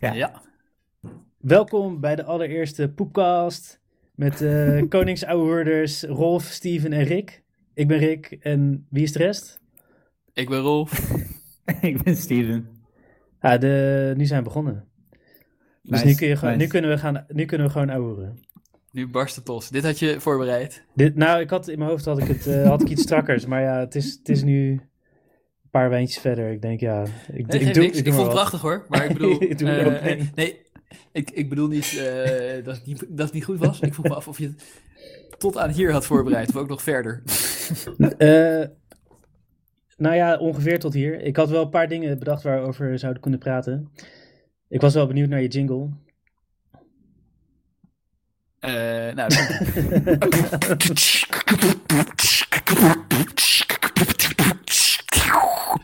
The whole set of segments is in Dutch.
Ja. Ja. Welkom bij de allereerste Poepcast met uh, koningsouwehoorders Rolf, Steven en Rick. Ik ben Rick en wie is de rest? Ik ben Rolf. ik ben Steven. Ah, de, nu zijn we begonnen. Dus nu, kun je, gewoon- nice. nu, kunnen we gaan, nu kunnen we gewoon ouwehoeren. Nu barst het los. Dit had je voorbereid. Dit, nou, ik had in mijn hoofd had ik, het, eh, had ik iets strakkers, maar ja, het is, het is nu paar wijntjes verder. Ik denk, ja, ik, Nee, ik, doe, niks. ik vond het prachtig hoor. Maar ik bedoel... Ik doe er eh, mee. nee, ik, ik bedoel niet, eh, dat, het niet dat het niet goed was. Ik vroeg me af of je het tot aan hier had voorbereid. Of ook nog verder. Eh, nou ja, ongeveer tot hier. Ik had wel een paar dingen bedacht waarover we zouden kunnen praten. Ik was wel benieuwd naar je jingle. Eh, nou, dan-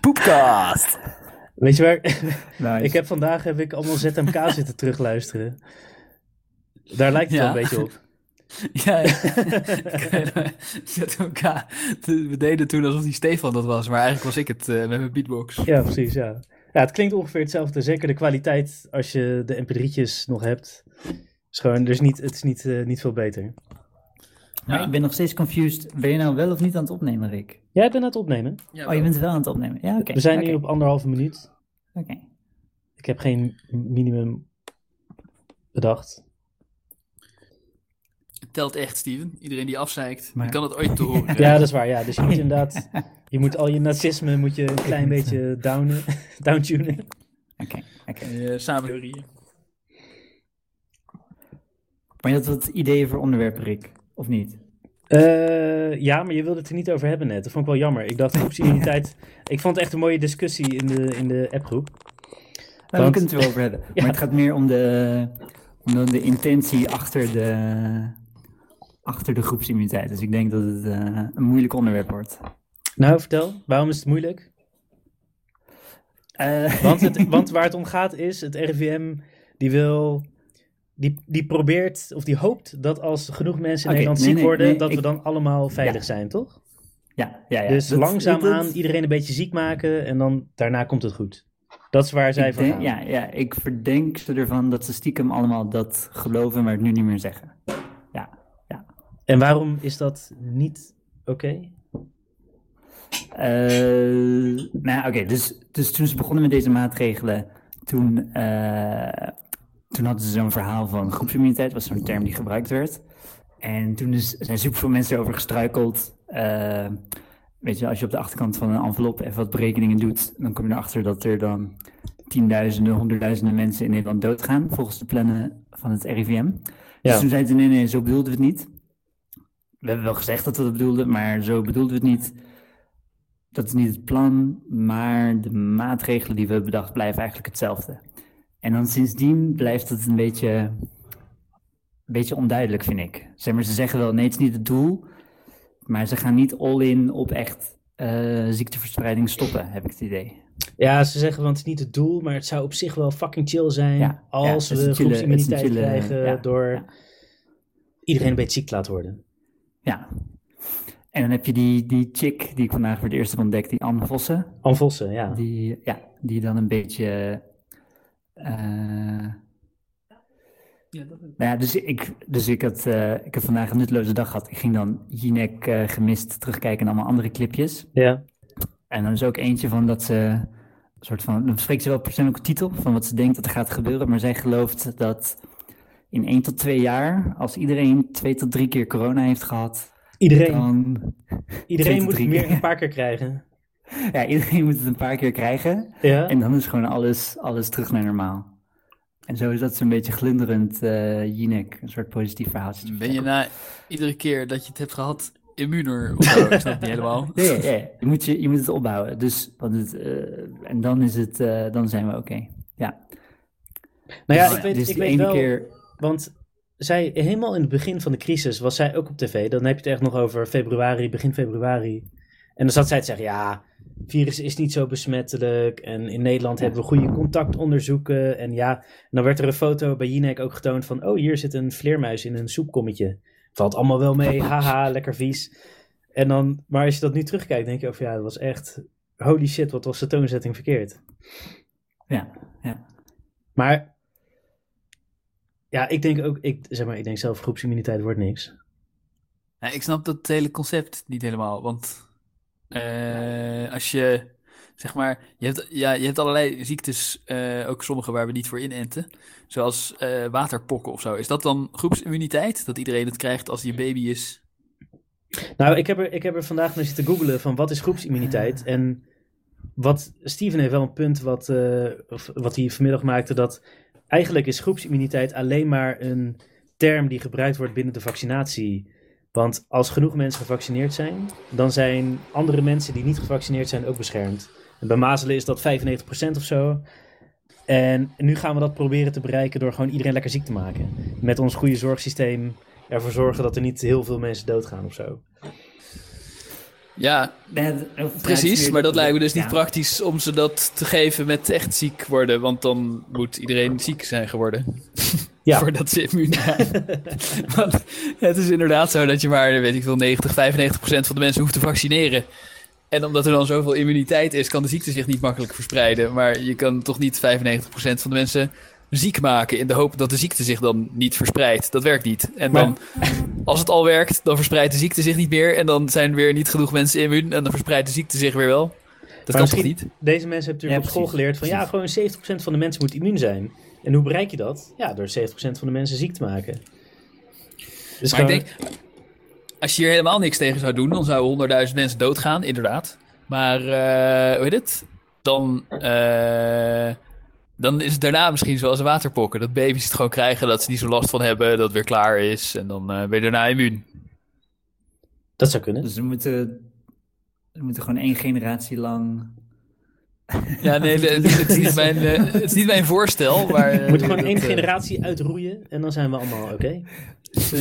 Poepcast. Weet je waar? Nice. ik heb vandaag heb ik allemaal ZMK zitten terugluisteren. Daar lijkt het Ja. wel een beetje op. ja, ja. ZMK. We deden toen alsof die Stefan dat was. Maar eigenlijk was ik het eh, met mijn beatbox. Ja, precies, ja. Ja, het klinkt ongeveer hetzelfde. Zeker de kwaliteit als je de mp3'tjes nog hebt. Is gewoon, dus niet, het is niet, eh, niet veel beter. Maar ik ben nog steeds confused. Ben je nou wel of niet aan het opnemen, Rick? Jij bent aan het opnemen. Ja, Oh, je bent wel aan het opnemen. Ja, oké. We zijn Oké. nu op anderhalve minuut. Oké. Ik heb geen minimum bedacht. Het telt echt, Steven. Iedereen die afzeikt, Maar- die kan het ooit te horen. Ja, dat is waar. Ja. Dus je moet inderdaad, je moet al je nazisme moet je een klein beetje downen, downtunen. Oké. Oké. Eh, samen theorieën. Maar je had wat ideeën voor onderwerpen, Rick? Of niet? Eh, ja, maar je wilde het er niet over hebben net. Dat vond ik wel jammer. Ik dacht groepsimmuniteit. ik vond het echt een mooie discussie in de, in de appgroep. Nou, Want- we kunnen het er wel over hebben. Ja. Maar het gaat meer om de, om de, de intentie achter de, achter de groepsimmuniteit. Dus ik denk dat het eh, een moeilijk onderwerp wordt. Nou, vertel. Waarom is het moeilijk? Eh, Want, het, want waar het om gaat is, het RIVM die wil... Die, die probeert, of die hoopt dat als genoeg mensen in Nederland nee, ziek nee, worden, nee, dat we dan allemaal veilig Ja. zijn, toch? ja, ja, ja. dus dat- langzaamaan dat- iedereen een beetje ziek maken en dan daarna komt het goed. Dat is waar zij ik van denk- ja, ja, ik verdenk ze ervan dat ze stiekem allemaal dat geloven, maar het nu niet meer zeggen. Ja, ja. En waarom is dat niet oké? Eh, nou oké, dus, dus toen ze begonnen met deze maatregelen, toen, eh, toen hadden ze zo'n verhaal van groepsimmuniteit, was zo'n term die gebruikt werd. En toen is, zijn superveel mensen over gestruikeld. Eh, weet je, als je op de achterkant van een envelop even wat berekeningen doet, dan kom je erachter dat er dan tienduizenden, honderdduizenden mensen in Nederland doodgaan, volgens de plannen van het RIVM. Ja. Dus toen zeiden ze, nee, nee, zo bedoelden we het niet. We hebben wel gezegd dat we dat bedoelden, maar zo bedoelden we het niet. Dat is niet het plan, maar de maatregelen die we hebben bedacht blijven eigenlijk hetzelfde. En dan sindsdien blijft het een beetje, een beetje onduidelijk, vind ik. Zeg maar, ze zeggen wel, nee, het is niet het doel, maar ze gaan niet all in op echt eh, ziekteverspreiding stoppen, heb ik het idee. Ja, ze zeggen, want het is niet het doel, maar het zou op zich wel fucking chill zijn Ja, als ja, we groepsimmuniteit chille- krijgen ja, door iedereen een beetje ziek te laten worden. Ja. En dan heb je die, die chick die ik vandaag voor het eerst heb ontdekt, die Anne Vossen. Anne Vossen, ja. Die, ja, die dan een beetje. Eh, Ja, dat nou ja, dus ik, dus ik, had, eh, ik heb vandaag een nutteloze dag gehad. Ik ging dan Jinek eh, gemist terugkijken en allemaal andere clipjes. Ja, En dan is ook eentje van dat ze. een soort van, dan spreekt ze wel persoonlijke titel van wat ze denkt dat er gaat gebeuren. Maar zij gelooft dat in één tot twee jaar, als iedereen twee tot drie keer corona heeft gehad, iedereen, dan. iedereen moet meer een paar keer krijgen. Ja, iedereen moet het een paar keer krijgen. Ja, En dan is gewoon alles, alles terug naar normaal. En zo is dat zo'n beetje glunderend eh Jinek, een soort positief verhaaltje. te Ben je na iedere keer dat je het hebt gehad immuner of zo? Ik snap het niet helemaal. Ja, ja, ja. Je, moet je, je moet het opbouwen. Dus, want het, eh, en dan, is het, eh, dan zijn we oké. Ja. nou ja, Dus- ik weet, dus ik weet wel, keer. want zij, helemaal in het begin van de crisis was zij ook op tv. Dan heb je het echt nog over februari, begin februari. En dan zat zij te zeggen, ja, virus is niet zo besmettelijk. En in Nederland hebben we goede contactonderzoeken. En ja, en dan werd er een foto bij Jinek ook getoond van, oh, hier zit een vleermuis in een soepkommetje. Valt allemaal wel mee, haha, lekker vies. En dan, maar als je dat nu terugkijkt, denk je over, ja, dat was echt, holy shit, wat was de toonzetting verkeerd. Ja, ja. Maar ja, ik denk ook, ik, zeg maar, ik denk zelf groepsimmuniteit wordt niks. Ja, ik snap dat hele concept niet helemaal. Want eh, als je, zeg maar, je hebt, ja, je hebt allerlei ziektes, eh, ook sommige waar we niet voor inenten. Zoals eh, waterpokken of zo. Is dat dan groepsimmuniteit? Dat iedereen het krijgt als je baby is? Nou, ik heb er, ik heb er vandaag naar zitten googelen van wat is groepsimmuniteit. En wat Steven heeft wel een punt wat, wat hij vanmiddag maakte, dat eigenlijk is groepsimmuniteit alleen maar een term die gebruikt wordt binnen de vaccinatie. Want als genoeg mensen gevaccineerd zijn, dan zijn andere mensen die niet gevaccineerd zijn ook beschermd. En bij mazelen is dat 95% of zo. En nu gaan we dat proberen te bereiken door gewoon iedereen lekker ziek te maken. Met ons goede zorgsysteem ervoor zorgen dat er niet heel veel mensen doodgaan of zo. Ja, precies. meer- Maar dat lijkt me dus niet Ja. praktisch om ze dat te geven met echt ziek worden. Want dan moet iedereen ziek zijn geworden. Ja. Voordat ze immuun zijn. Want het is inderdaad zo dat je maar, weet ik veel, 90, 95 procent van de mensen hoeft te vaccineren. En omdat er dan zoveel immuniteit is, kan de ziekte zich niet makkelijk verspreiden. Maar je kan toch niet 95 procent van de mensen ziek maken in de hoop dat de ziekte zich dan niet verspreidt. Dat werkt niet. En dan, als het al werkt, dan verspreidt de ziekte zich niet meer. En dan zijn weer niet genoeg mensen immuun. En dan verspreidt de ziekte zich weer wel. Dat kan toch niet? Deze mensen hebben natuurlijk Ja, op school geleerd van ja, gewoon 70% van de mensen moet immuun zijn. En hoe bereik je dat? Ja, door 70% van de mensen ziek te maken. Dus Maar ik denk, als je hier helemaal niks tegen zou doen, dan zouden 100.000 mensen doodgaan, inderdaad. Maar, eh, hoe heet het? Dan, eh, dan is het daarna misschien zoals waterpokken. Dat baby's het gewoon krijgen, dat ze niet zo last van hebben, dat het weer klaar is. En dan eh, ben je daarna immuun. Dat zou kunnen. Dus we moeten, we moeten gewoon één generatie lang... Ja, nee, de- het, het is niet mijn, eh, het is niet mijn voorstel. Maar, We eh, moeten gewoon dat, één eh, generatie uitroeien en dan zijn we allemaal oké. Dus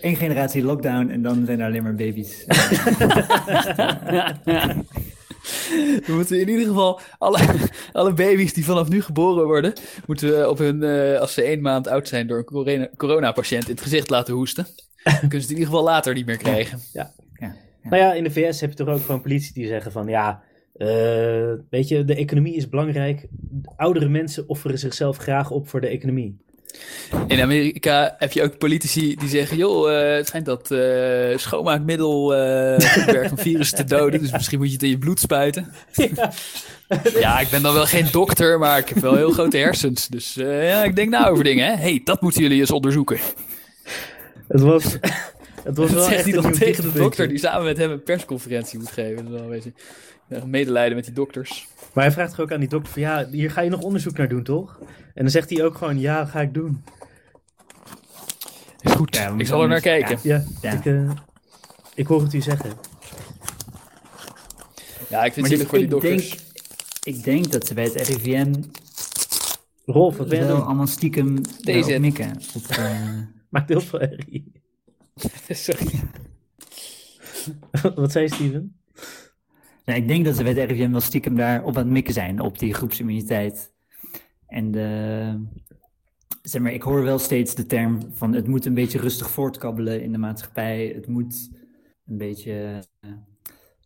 één generatie lockdown en dan zijn er alleen maar baby's. We moeten in ieder geval alle, alle baby's die vanaf nu geboren worden, moeten we op hun, eh, als ze één maand oud zijn, door een corona- coronapatiënt in het gezicht laten hoesten. Dan kunnen ze het in ieder geval later niet meer krijgen. Ja. Nou ja, in de VS heb je toch ook gewoon politie die zeggen van ja, eh, weet je, de economie is belangrijk. Oudere mensen offeren zichzelf graag op voor de economie. In Amerika heb je ook politici die zeggen: joh, eh, het schijnt dat eh, schoonmaakmiddel eh goed werkt om virussen te doden, dus misschien moet je het in je bloed spuiten. ja. Ja, ik ben dan wel geen dokter, maar ik heb wel heel grote hersens. Dus eh, ja, ik denk nou over dingen. Hè? hey, dat moeten jullie eens onderzoeken. Het was, het was Dat wel zegt echt hij dan tegen de dokter die samen met hem een persconferentie moet geven. Dat is wel een beetje ja, medelijden met die dokters. Maar hij vraagt toch ook aan die dokter van ja, hier ga je nog onderzoek naar doen, toch? En dan zegt hij ook gewoon ja, ga ik doen. Is goed, Ja, ik zal er naar kijken. Ja, Ja. Ik, eh, ik hoor het u zeggen. Ja, ik vind het dus zielig voor die ik dokters. denk, ik denk dat ze bij het RIVM Rolf, wat ben je doen? allemaal stiekem Deze. daarop mikken. Op, eh, Maakt heel veel herrie. Sorry. wat zei Steven? Ik denk dat ze bij het RIVM wel stiekem daar op aan het mikken zijn, op die groepsimmuniteit. En de, zeg maar, ik hoor wel steeds de term van het moet een beetje rustig voortkabbelen in de maatschappij. Het moet een beetje eh,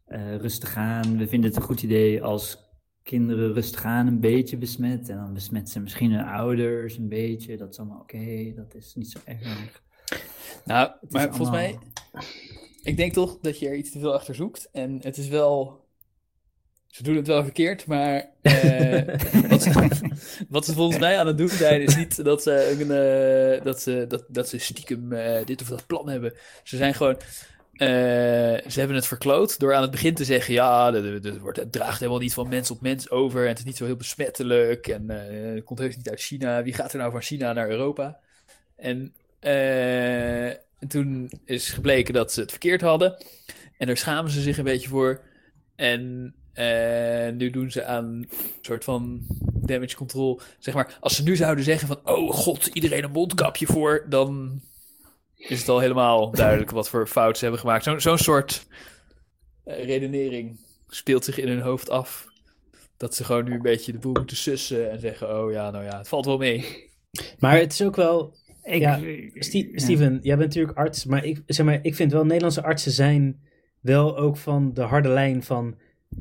eh, rustig gaan. We vinden het een goed idee als kinderen rustig gaan, een beetje besmet. En dan besmet ze misschien hun ouders een beetje. Dat is allemaal oké, dat is niet zo erg. Nou, maar volgens mij, ik denk toch dat je er iets te veel achter zoekt. En het is wel, ze doen het wel verkeerd, maar eh, wat, ze, volgens mij aan het doen zijn, is niet dat ze, eh, dat ze, dat, dat ze stiekem eh, dit of dat plan hebben. Ze zijn gewoon, ze hebben het verkloot door aan het begin te zeggen, ja, dat wordt, het draagt helemaal niet van mens op mens over. En het is niet zo heel besmettelijk. En het komt heus niet uit China. Wie gaat er nou van China naar Europa? En toen is gebleken dat ze het verkeerd hadden. En daar schamen ze zich een beetje voor. En eh, nu doen ze aan een soort van damage control. Zeg maar, als ze nu zouden zeggen van... Oh god, iedereen een mondkapje voor. Dan is het al helemaal duidelijk wat voor fout ze hebben gemaakt. Zo- Zo'n soort eh, redenering speelt zich in hun hoofd af. Dat ze gewoon nu een beetje de boel moeten sussen. En zeggen, oh ja, nou ja, het valt wel mee. Maar het is ook wel, Ik, Ja, Steven, jij bent natuurlijk arts, maar ik, zeg maar ik vind wel, Nederlandse artsen zijn wel ook van de harde lijn van,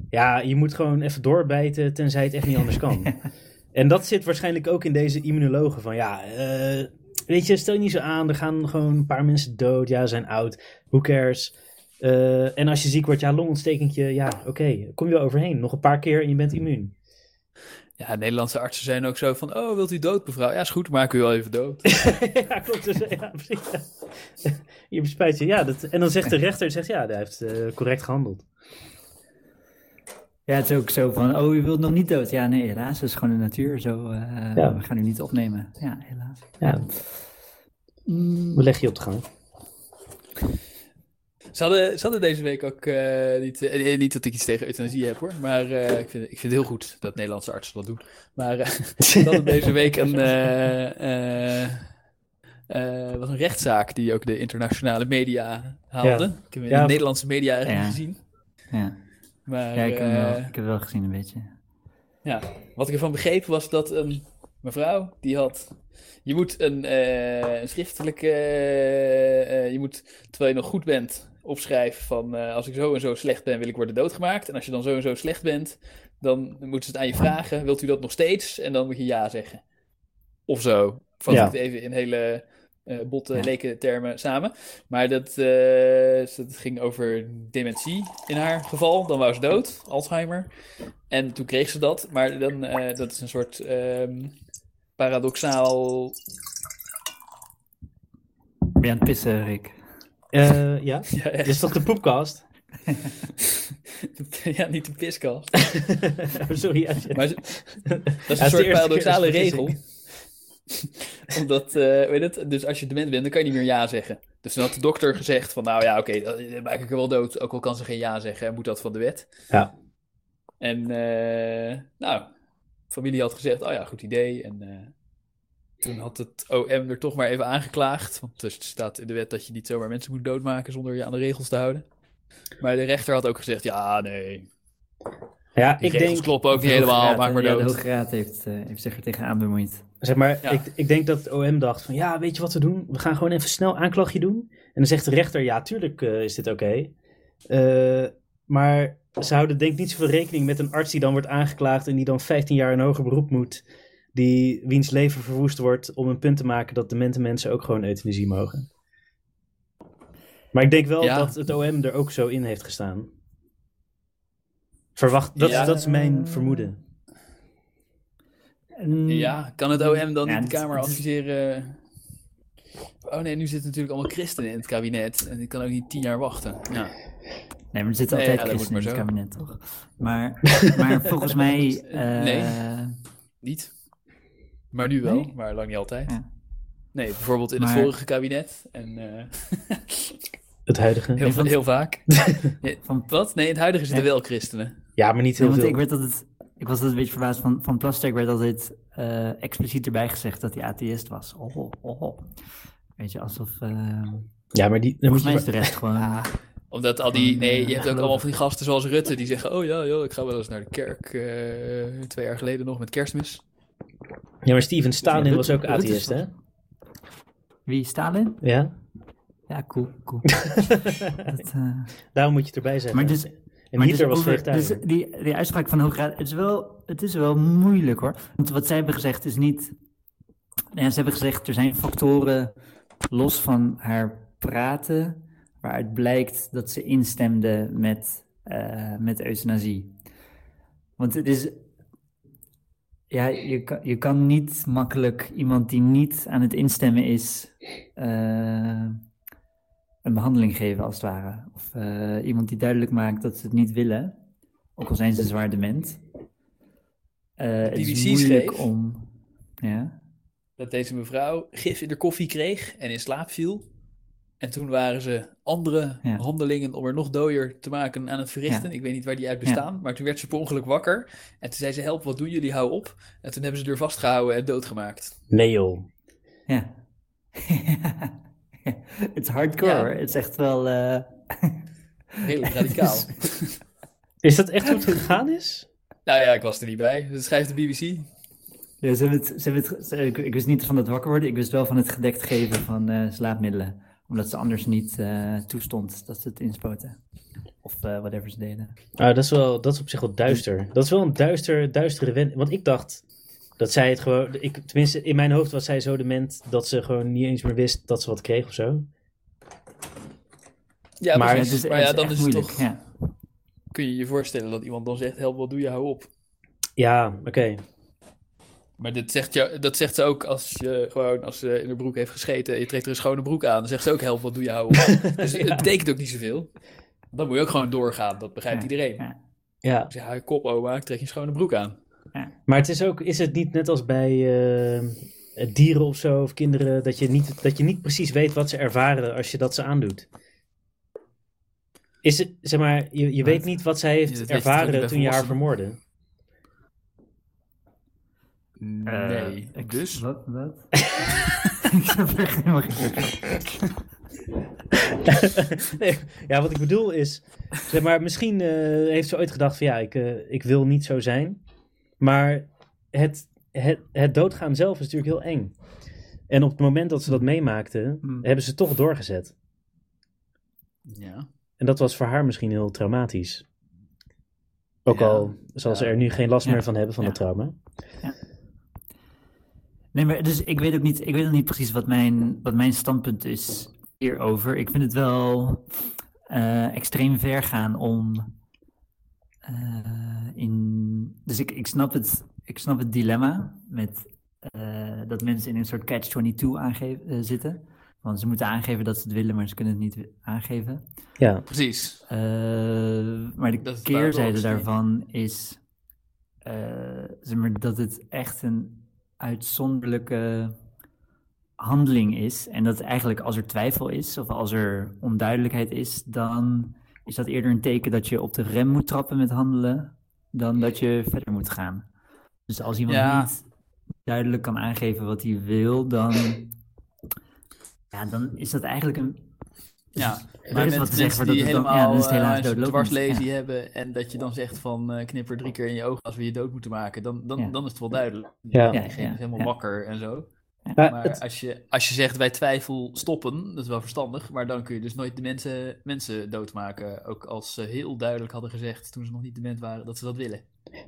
ja, je moet gewoon even doorbijten tenzij het echt niet anders kan. en dat zit waarschijnlijk ook in deze immunologen van, ja, eh, weet je, stel je niet zo aan. Er gaan gewoon een paar mensen dood. Ja, ze zijn oud. Who cares? Eh, en als je ziek wordt, ja, longontstekentje. Ja, oké. Kom je wel overheen. Nog een paar keer en je bent immuun. Ja, Nederlandse artsen zijn ook zo van, oh, wilt u dood, mevrouw? Ja, is goed, maar ik u wel even dood. ja, klopt. Dus, ja, precies. Ja. Je bespijt je. Ja, dat, en dan zegt de rechter, zegt, ja, hij heeft eh, correct gehandeld. Ja, het is ook zo van, oh, u wilt nog niet dood. Ja, nee, helaas, dat is gewoon de natuur. Zo, eh, Ja. we gaan u niet opnemen. Ja, helaas. Ja, Mm, we leggen je op de gang. Ze hadden, ze hadden deze week ook eh, niet, eh, niet dat ik iets tegen euthanasie heb hoor, maar eh, ik, vind, ik vind het heel goed dat Nederlandse artsen dat doen. Maar eh, ze hadden deze week een, eh, eh, eh, was een rechtszaak die ook de internationale media haalde. Ja. Ik heb in de Nederlandse media eigenlijk gezien. ja, Maar ja ik, heb wel, eh, ik heb het wel gezien een beetje. ja, wat ik ervan begreep was dat een mevrouw die had. Je moet een, eh, een schriftelijke. eh, eh, je moet, terwijl je nog goed bent, opschrijven van. eh, als ik zo en zo slecht ben, wil ik worden doodgemaakt. En als je dan zo en zo slecht bent, dan moeten ze het aan je vragen. Wilt u dat nog steeds? En dan moet je ja zeggen. Of zo. Vat Ja. ik het even in hele eh botte, Ja. leken termen samen. Maar dat, eh, dat ging over dementie in haar geval. Dan was ze dood, Alzheimer. En toen kreeg ze dat. Maar dan, eh, dat is een soort ehm, paradoxaal... Ben je aan het pissen, Rick? Eh, ja, is toch de poepcast? ja, niet de piskast. Sorry. ja. Maar ze- dat is Ja, een soort paradoxale regel. Omdat, eh, weet het, dus als je dement bent, dan kan je niet meer ja zeggen. Dus dan had de dokter gezegd van, nou ja, oké, dan dan maak ik er wel dood. Ook al kan ze geen ja zeggen, en moet dat van de wet. Ja. En, eh, nou, familie had gezegd, oh ja, goed idee. En eh, toen had het OM er toch maar even aangeklaagd. Want er staat in de wet dat je niet zomaar mensen moet doodmaken zonder je aan de regels te houden. Maar de rechter had ook gezegd, ja, nee, Ja, die ik denk, kloppen ook niet helemaal, maak maar eh, ja, dood. de Hoge Raad heeft, heeft zich er tegenaan bemoeid. Zeg maar, Ja. ik, ik denk dat het OM dacht van, ja, weet je wat we doen? We gaan gewoon even snel aanklachtje doen. En dan zegt de rechter, ja, tuurlijk eh, is dit oké. Eh, maar ze houden denk ik niet zoveel rekening met een arts die dan wordt aangeklaagd en die dan 15 jaar in hoger beroep moet. Die, wiens leven verwoest wordt om een punt te maken dat demente mensen ook gewoon euthanasie mogen. Maar ik denk wel Ja. dat het OM er ook zo in heeft gestaan. Verwacht, dat, Ja. dat is mijn vermoeden. Ja, kan het OM dan Ja, niet de het- Kamer het- adviseren? Oh nee, nu zitten natuurlijk allemaal christenen in het kabinet. En die kan ook niet tien jaar wachten. Ja. Nee, maar er zitten Nee, altijd ja, dat christenen in het kabinet, toch? Maar, maar volgens mij... eh, Nee. Niet. Maar nu wel, Nee? maar lang niet altijd. Ja. Nee, bijvoorbeeld in het vorige kabinet. En eh, Het huidige. heel, heel vaak. Van, wat? Nee, in het huidige zitten Ja. wel christenen. Ja, maar niet heel want veel. ik werd altijd... Ik was altijd een beetje verbaasd van, van Plasterk werd altijd eh, expliciet erbij gezegd dat hij atheïst was. Oh, oh, oh. Weet je, alsof... eh, Ja, maar die, dan moet volgens je mij is de rest gewoon... Omdat al die... Nee, eh, je hebt ook allemaal van die gasten zoals Rutte die zeggen... Oh ja, joh, ik ga wel eens naar de kerk. eh, twee jaar geleden nog met kerstmis. Ja, maar Steven Stalin Ja, was ook atheïst, hè? Wie, Stalin? Ja? Ja, cool, cool. dat, eh, Daarom moet je het erbij zeggen. Maar dus- en Maar Hitler dus was vegetariër. Dus die, die uitspraak van de Hoge Raad, het is, wel, het is wel moeilijk hoor. Want wat zij hebben gezegd is niet... Ja, ze hebben gezegd, er zijn factoren los van haar praten... waaruit blijkt dat ze instemde met, eh, met euthanasie. Want het is... Ja, je kan, je kan niet makkelijk iemand die niet aan het instemmen is... eh, een behandeling geven, als het ware. Of eh, iemand die duidelijk maakt dat ze het niet willen, ook al zijn ze zwaar dement. Eh, het is moeilijk om... Ja? dat deze mevrouw gif in de koffie kreeg en in slaap viel. En toen waren ze andere Ja. handelingen om er nog dooier te maken aan het verrichten. Ja. Ik weet niet waar die uit bestaan, maar toen werd ze per ongeluk wakker. En toen zei ze, help, wat doen jullie, hou op. En toen hebben ze er vastgehouden en doodgemaakt. Nee joh. Ja. Het is hardcore. Ja. Het is echt wel... eh, Redelijk radicaal. Is dat echt hoe het gegaan is? nou ja, ik was er niet bij. Dat schrijft de BBC. Ja, ze hebben het, ze hebben het, ze- ik, ik wist niet van het wakker worden, ik wist wel van het gedekt geven van eh, slaapmiddelen. Omdat ze anders niet eh, toestond dat ze het inspoten. Of eh, whatever ze deden. Ah, dat, is wel, dat is op zich wel duister. Dat is wel een duister, duistere wend. Want ik dacht, Dat zij het gewoon, ik, tenminste in mijn hoofd was zij zo dement dat ze gewoon niet eens meer wist dat ze wat kreeg of zo. Ja, Maar het is, maar ja, het is dan echt is het moeilijk. toch... Ja. Kun je je voorstellen dat iemand dan zegt, help, wat doe je, hou op. Ja, oké. Maar dit zegt je, dat zegt ze ook als je gewoon als ze in haar broek heeft gescheten en je trekt er een schone broek aan. Dan zegt ze ook, help, wat doe je, hou op. Dus het betekent ook niet zoveel. Dan moet je ook gewoon doorgaan, dat begrijpt Ja, iedereen. ja. Ja, hou je kop, oma, ik trek je een schone broek aan. Maar het is ook, is het niet net als bij eh, dieren of zo, of kinderen, dat je, niet, dat je niet precies weet wat ze ervaren als je dat ze aandoet? Is het, zeg maar, je, je weet niet wat zij heeft je ervaren toen je haar vermoordde. Nee, Eh, ik- dus? Wat? wat? ik heb er helemaal geen nee, ja, wat ik bedoel is, zeg maar, misschien eh, heeft ze ooit gedacht van ja, ik, eh, ik wil niet zo zijn. Maar het, het, het doodgaan zelf is natuurlijk heel eng. En op het moment dat ze dat meemaakte, Hmm. hebben ze toch doorgezet. Ja. En dat was voor haar misschien heel traumatisch. Ook Ja, al zal ze er nu geen last Ja, meer van hebben van dat trauma. Nee, maar dus ik weet ook niet, ik weet ook niet precies wat mijn, wat mijn standpunt is hierover. Ik vind het wel eh, extreem ver gaan om eh, in. Dus ik, ik, snap het, ik snap het dilemma met eh, dat mensen in een soort catch-22 aangeven, eh, zitten. Want ze moeten aangeven dat ze het willen, maar ze kunnen het niet aangeven. Ja, Precies. Eh, maar de Dat keerzijde daarvan is eh, zeg maar, dat het echt een uitzonderlijke handeling is. En dat eigenlijk als er twijfel is of als er onduidelijkheid is, dan is dat eerder een teken dat je op de rem moet trappen met handelen dan dat je verder moet gaan. Dus als iemand Ja. niet duidelijk kan aangeven wat hij wil, dan, ja, dan is dat eigenlijk een. Ja, Er maar is wat te zeggen die dat het dan- helemaal ja, is het eh, helaas een doodlopend. dwarslesie Ja. hebben en dat je dan zegt van eh, knipper drie keer in je ogen als we je dood moeten maken, dan, dan, dan is het wel duidelijk. Ja. Is helemaal wakker en zo. Maar Maar het- als, je, als je zegt bij twijfel stoppen, dat is wel verstandig, maar dan kun je dus nooit de mensen, mensen doodmaken. Ook als ze heel duidelijk hadden gezegd toen ze nog niet dement waren dat ze dat willen.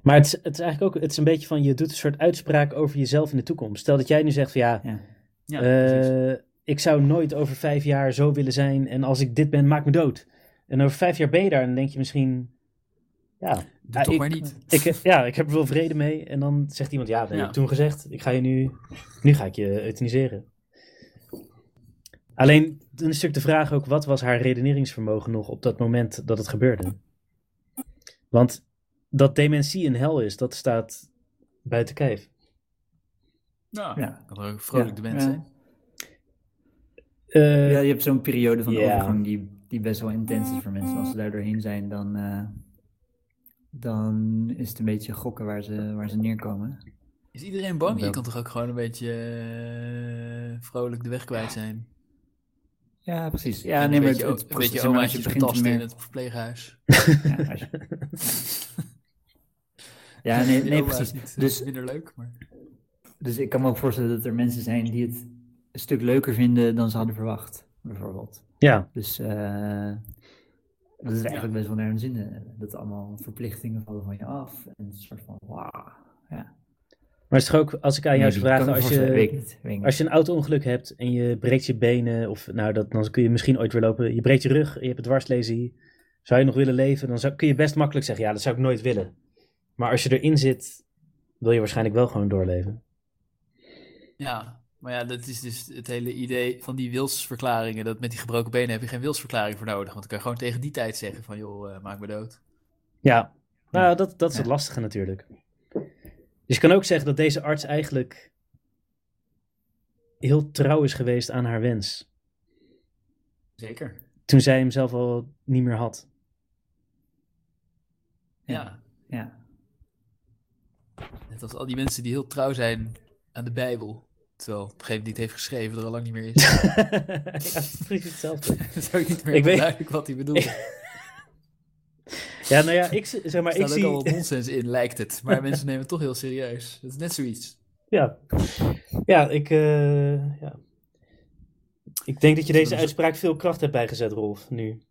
maar het is, het is eigenlijk ook het is een beetje van je doet een soort uitspraak over jezelf in de toekomst. Stel dat jij nu zegt van ja, Ja. Ja, Eh, ik zou nooit over vijf jaar zo willen zijn. En als ik dit ben, maak me dood. En over vijf jaar ben je daar en dan denk je misschien... Ja, Doe toch ik, maar niet. Ik, ja, ik heb er wel vrede mee. En dan zegt iemand, ja, dat heb Ja. ik toen gezegd. Ik ga je nu... Nu ga ik je euthaniseren. Alleen, dan is natuurlijk de vraag ook... Wat was haar redeneringsvermogen nog op dat moment dat het gebeurde? Want dat dementie een hel is, dat staat buiten kijf. Nou, Ja. ook vrolijk Ja, de mens ja. zijn. Eh, Ja, je hebt zo'n periode van overgang die, die best wel intens is voor mensen. Als ze daar doorheen zijn, dan, eh, dan is het een beetje gokken waar ze, waar ze neerkomen. Is iedereen bang? Je kan toch ook gewoon een beetje eh, vrolijk de weg kwijt zijn? Ja, precies. Ja, En nee, een maar beetje, het, het een beetje maar, als je begint in het verpleeghuis. Ja, als je- ja, nee, nee oma is precies. niet, eh, Dus, minder leuk, maar... dus ik kan me ook voorstellen dat er mensen zijn die het een stuk leuker vinden dan ze hadden verwacht, bijvoorbeeld. ja, Dus eh, dat is eigenlijk best wel naar hun zin. Dat allemaal verplichtingen vallen van je af. En een soort van, wauw. Ja. maar is het ook, als ik aan jou ik me als weet je, ik niet, weet ik niet. als je een auto-ongeluk hebt en je breekt je benen, of nou, dat, dan kun je misschien ooit weer lopen. Je breekt je rug, je hebt een dwarslesie. Zou je nog willen leven? Dan zou, kun je best makkelijk zeggen, ja, dat zou ik nooit willen. Maar als je erin zit, wil je waarschijnlijk wel gewoon doorleven. Ja, maar ja, dat is dus het hele idee van die wilsverklaringen. Dat met die gebroken benen heb je geen wilsverklaring voor nodig. Want dan kan je gewoon tegen die tijd zeggen van, joh, eh, maak me dood. Ja, nou, dat, dat is Ja. het lastige natuurlijk. Dus je kan ook zeggen dat deze arts eigenlijk heel trouw is geweest aan haar wens. Zeker. Toen zij hem zelf al niet meer had. Ja. Ja. Net als al die mensen die heel trouw zijn aan de Bijbel. Terwijl degene die het heeft geschreven er al lang niet meer is. ja, het precies hetzelfde. Dat is ook niet meer Ik weet- duidelijk wat hij bedoelde. Ja, nou ja, ik, zeg maar, Er ik staat ook al wat nonsens in, lijkt het. Maar mensen nemen het toch heel serieus. Dat is net zoiets. Ja, ja ik... eh, ja. Ik denk dat je deze uitspraak veel kracht hebt bijgezet, Rolf, nu.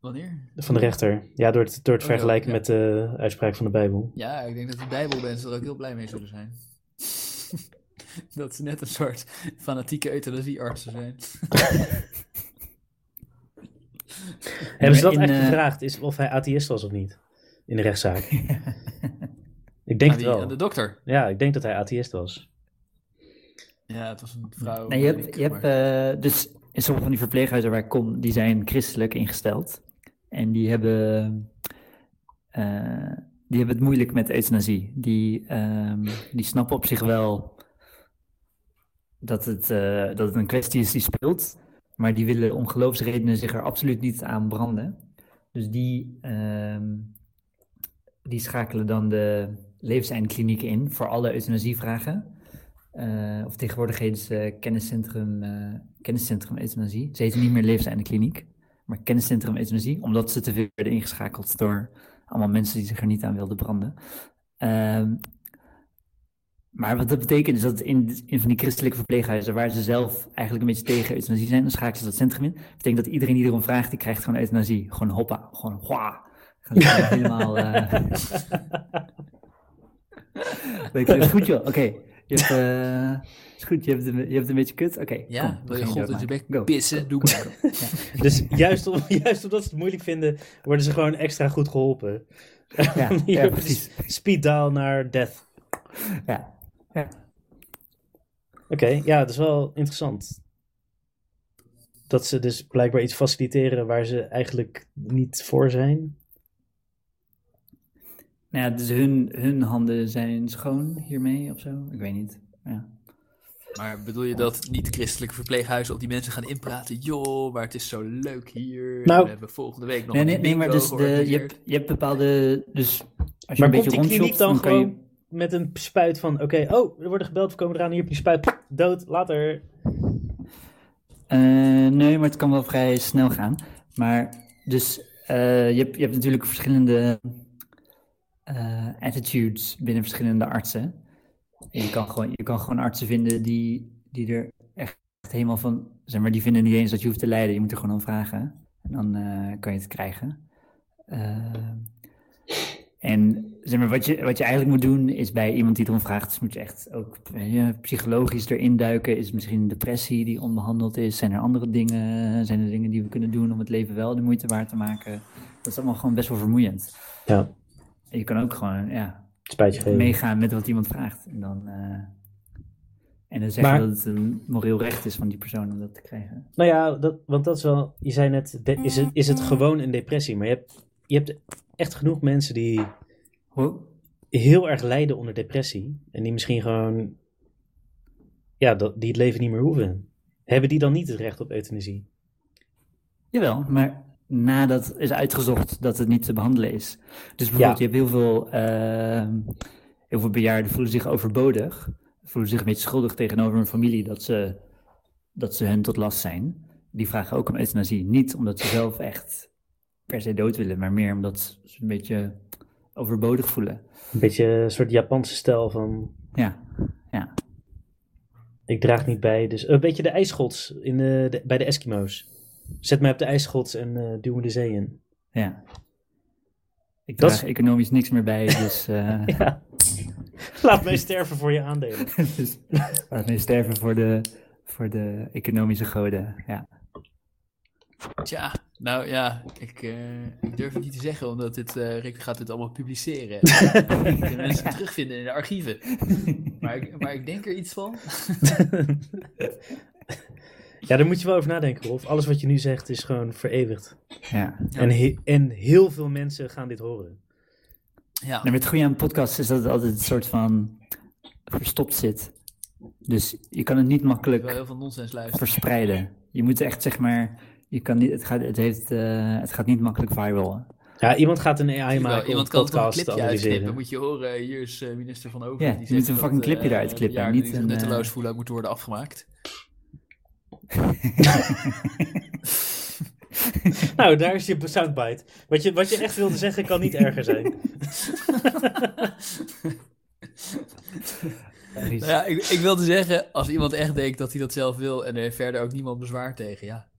Wanneer? van de rechter. Ja, door het, door het Oh, vergelijken ja. met de uitspraak van de Bijbel. Ja, ik denk dat de Bijbelmensen er ook heel blij mee zullen zijn. dat ze net een soort fanatieke euthanasieartsen zijn. Hebben ze dat in, echt eh, gevraagd, is of hij atheïst was of niet? In de rechtszaak. ik denk Aan het wel. Aan de dokter. Ja, ik denk dat hij atheïst was. Ja, het was een vrouw. Nee, je hebt, ik, je maar- hebt eh, dus in sommige van die verpleeghuizen waar ik kom, die zijn christelijk ingesteld. En die hebben, eh, die hebben het moeilijk met euthanasie. Die, ehm, die snappen op zich wel dat het, eh, dat het een kwestie is die speelt. Maar die willen om geloofsredenen zich er absoluut niet aan branden. Dus die, ehm, die schakelen dan de levenseindklinieken in voor alle euthanasievragen. Eh, of tegenwoordig heet ze kenniscentrum, eh, kenniscentrum euthanasie. Ze heten niet meer levenseindkliniek, maar kenniscentrum euthanasie. Omdat ze te veel werden ingeschakeld door allemaal mensen die zich er niet aan wilden branden. Maar wat dat betekent is dat in, in van die christelijke verpleeghuizen, waar ze zelf eigenlijk een beetje tegen euthanasie zijn, dan schakelen ze dat centrum in. Dat betekent dat iedereen die erom vraagt, die krijgt gewoon euthanasie. Gewoon hoppa, gewoon gewoon helemaal... eh, Weet je, is goed joh, oké. Je hebt, eh, is goed, je hebt, een, je hebt een beetje kut, oké. Ja, kom, wil je God in je bek Go. pissen? Doe maar. Dus juist, om, juist omdat ze het moeilijk vinden, worden ze gewoon extra goed geholpen. Ja, ja, precies. Speed dial naar death. Ja, ja. Oké, ja, dat is wel interessant. Dat ze dus blijkbaar iets faciliteren waar ze eigenlijk niet voor zijn. Nou ja, dus hun, hun handen zijn schoon hiermee of zo? Ik weet niet. Ja. Maar bedoel je dat niet-christelijke verpleeghuizen op die mensen gaan inpraten? Joh, maar het is zo leuk hier. Nou- we hebben volgende week nog Nee, een nee, nee, maar dus de, je, hebt, je hebt bepaalde. Dus als je Maar een komt beetje rondshopt, dan dan kan je. gewoon met een spuit van... Oké, oh, er worden gebeld, we komen eraan, hier heb je spuit. Dood, later. Eh, nee, maar het kan wel vrij snel gaan. Maar dus eh, je, hebt, je hebt natuurlijk verschillende eh, attitudes binnen verschillende artsen. En je kan gewoon, je kan gewoon artsen vinden die, die er echt helemaal van, zeg maar, die vinden niet eens dat je hoeft te lijden. Je moet er gewoon om vragen. En dan kan je het krijgen. En zeg maar, wat je, wat je eigenlijk moet doen is bij iemand die erom vraagt, dus moet je echt ook psychologisch erin duiken. Is het misschien een depressie die onbehandeld is? Zijn er andere dingen? Zijn er dingen die we kunnen doen om het leven wel de moeite waard te maken? Dat is allemaal gewoon best wel vermoeiend. Ja, En je kan ook gewoon ja, spijtje geven. meegaan met wat iemand vraagt. En dan, eh, en dan zeggen Maar- dat het een moreel recht is van die persoon om dat te krijgen. Nou ja, dat, want dat is wel... Je zei net, de- is, het, is het gewoon een depressie? Maar je hebt, je hebt echt genoeg mensen die? Heel erg lijden onder depressie. En die misschien gewoon... Ja, dat, die het leven niet meer hoeven. Hebben die dan niet het recht op euthanasie? Jawel, maar nadat is uitgezocht dat het niet te behandelen is. Dus bijvoorbeeld, je hebt heel veel, ehm, heel veel bejaarden voelen zich overbodig. Voelen zich een beetje schuldig tegenover hun familie dat ze, dat ze hen tot last zijn. Die vragen ook om euthanasie. Niet omdat ze zelf echt per se dood willen, maar meer omdat ze een beetje overbodig voelen. Een beetje een soort Japanse stijl van... Ja, Ik draag niet bij, dus een beetje de ijsschots in de, de- bij de Eskimo's. Zet mij op de ijsschots en eh duw me de zee in. ja. Ik draag is- economisch niks meer bij, dus, eh, Ja. Laat mij sterven voor je aandelen. dus laat mij sterven voor de, voor de economische goden. Ja. Tja, nou ja, ik, eh, ik durf het niet te zeggen, omdat dit, eh, Rick gaat dit allemaal publiceren. En kunnen mensen terugvinden in de archieven. Maar ik, maar ik denk er iets van. Ja, daar moet je wel over nadenken, Rolf. Alles wat je nu zegt is gewoon vereeuwigd. Ja. En, he- en heel veel mensen gaan dit horen. Ja, Nou, met het goede aan een podcast is dat het altijd een soort van verstopt zit. Dus je kan het niet makkelijk heel veel nonsens luisteren. verspreiden. Je moet echt, zeg maar, je kan niet, het, gaat, het, heeft, eh, het gaat niet makkelijk viral. Ja, iemand gaat een AI maken iemand kan een podcast te clipje uitknippen. Moet je horen, hier is eh, minister van Over. Ja, die je zegt moet een fucking clipje eh, eruit knippen, bejaarden niet een, nutteloos eh, voelen, moeten worden afgemaakt. Nou, daar is je soundbite. Wat je, wat je echt wilde zeggen kan niet erger zijn. Nou ja, ik, ik wilde zeggen, als iemand echt denkt dat hij dat zelf wil en er heeft verder ook niemand bezwaar tegen, ja.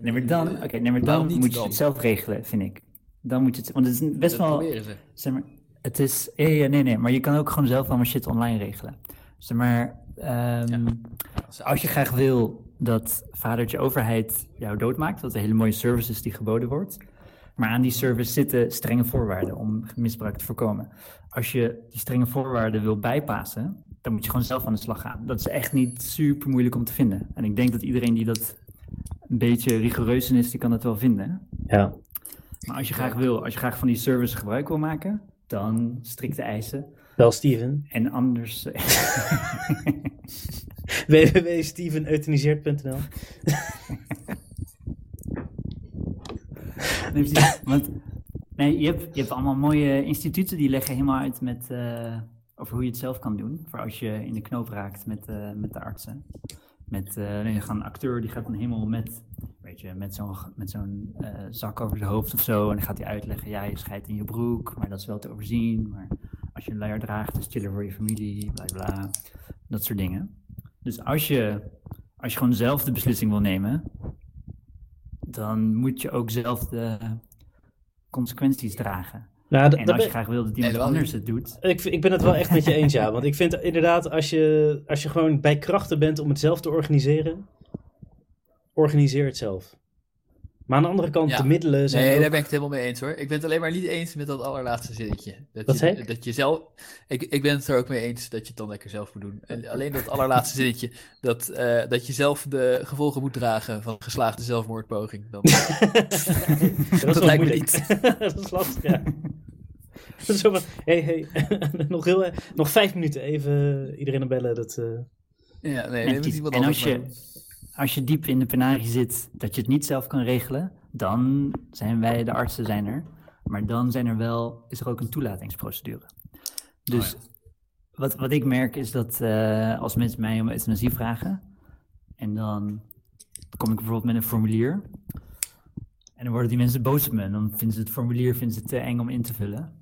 Nee, maar dan, oké, nee, maar Waarom dan moet je dan? het zelf regelen, vind ik. Dan moet je het, want het is best Dat wel, proberen ze. zeg maar, het is, ja, ja, nee, nee, maar je kan ook gewoon zelf allemaal shit online regelen. Zeg maar, ehm, als je graag wil dat vadertje overheid jou doodmaakt, wat een hele mooie service is die geboden wordt, maar aan die service zitten strenge voorwaarden om misbruik te voorkomen. Als je die strenge voorwaarden wil bijpassen, dan moet je gewoon zelf aan de slag gaan. Dat is echt niet super moeilijk om te vinden. En ik denk dat iedereen die dat een beetje rigoureus in is, die kan het wel vinden. Ja. Maar als je graag wil, als je graag van die service gebruik wil maken, dan strikte eisen. Wel Steven. En anders. www.steveneutaniseert.nl Nee. Want nee, je, hebt, je hebt allemaal mooie instituten die leggen helemaal uit met, eh, over hoe je het zelf kan doen. Voor als je in de knoop raakt met, eh, met de artsen. Met gaat een acteur die gaat dan helemaal met, weet je, met zo'n met zo'n eh, zak over zijn hoofd of zo. En dan gaat hij uitleggen, ja, je scheidt in je broek, maar dat is wel te overzien. Maar als je een luier draagt, is het chiller voor je familie, bla bla. Dat soort dingen. Dus als je, als je gewoon zelf de beslissing wil nemen, dan moet je ook zelf de consequenties dragen. Nou, En dat als je ben- graag wil dat iemand Nee, dat anders het doet, ik, ik ben het wel echt met je eens, ja. Want ik vind inderdaad, als je, als je gewoon bij krachten bent om het zelf te organiseren, organiseer het zelf. Maar aan de andere kant, Ja. de middelen zijn Nee, ook- daar ben ik het helemaal mee eens hoor. Ik ben het alleen maar niet eens met dat allerlaatste zinnetje. Dat Wat je? Dat je zelf... Ik, ik ben het er ook mee eens dat je het dan lekker zelf moet doen. En alleen dat allerlaatste zinnetje, dat, eh, dat je zelf de gevolgen moet dragen van een geslaagde zelfmoordpoging. Dan, dat dat lijkt me moeilijk. dat is lastig, ja. Dat is Zo van, hey, hey, nog, heel, eh, nog vijf minuten even iedereen aan bellen. Dat, eh, ja, nee, En dat kies- iemand en anders als je-. Als je diep in de penarie zit dat je het niet zelf kan regelen, dan zijn wij, de artsen, zijn er. Maar dan zijn er wel, is er ook een toelatingsprocedure. Dus Oh wat, wat ik merk is dat eh, als mensen mij om euthanasie vragen, en dan kom ik bijvoorbeeld met een formulier, en dan worden die mensen boos op me, en dan vinden ze het formulier vinden ze te eng om in te vullen.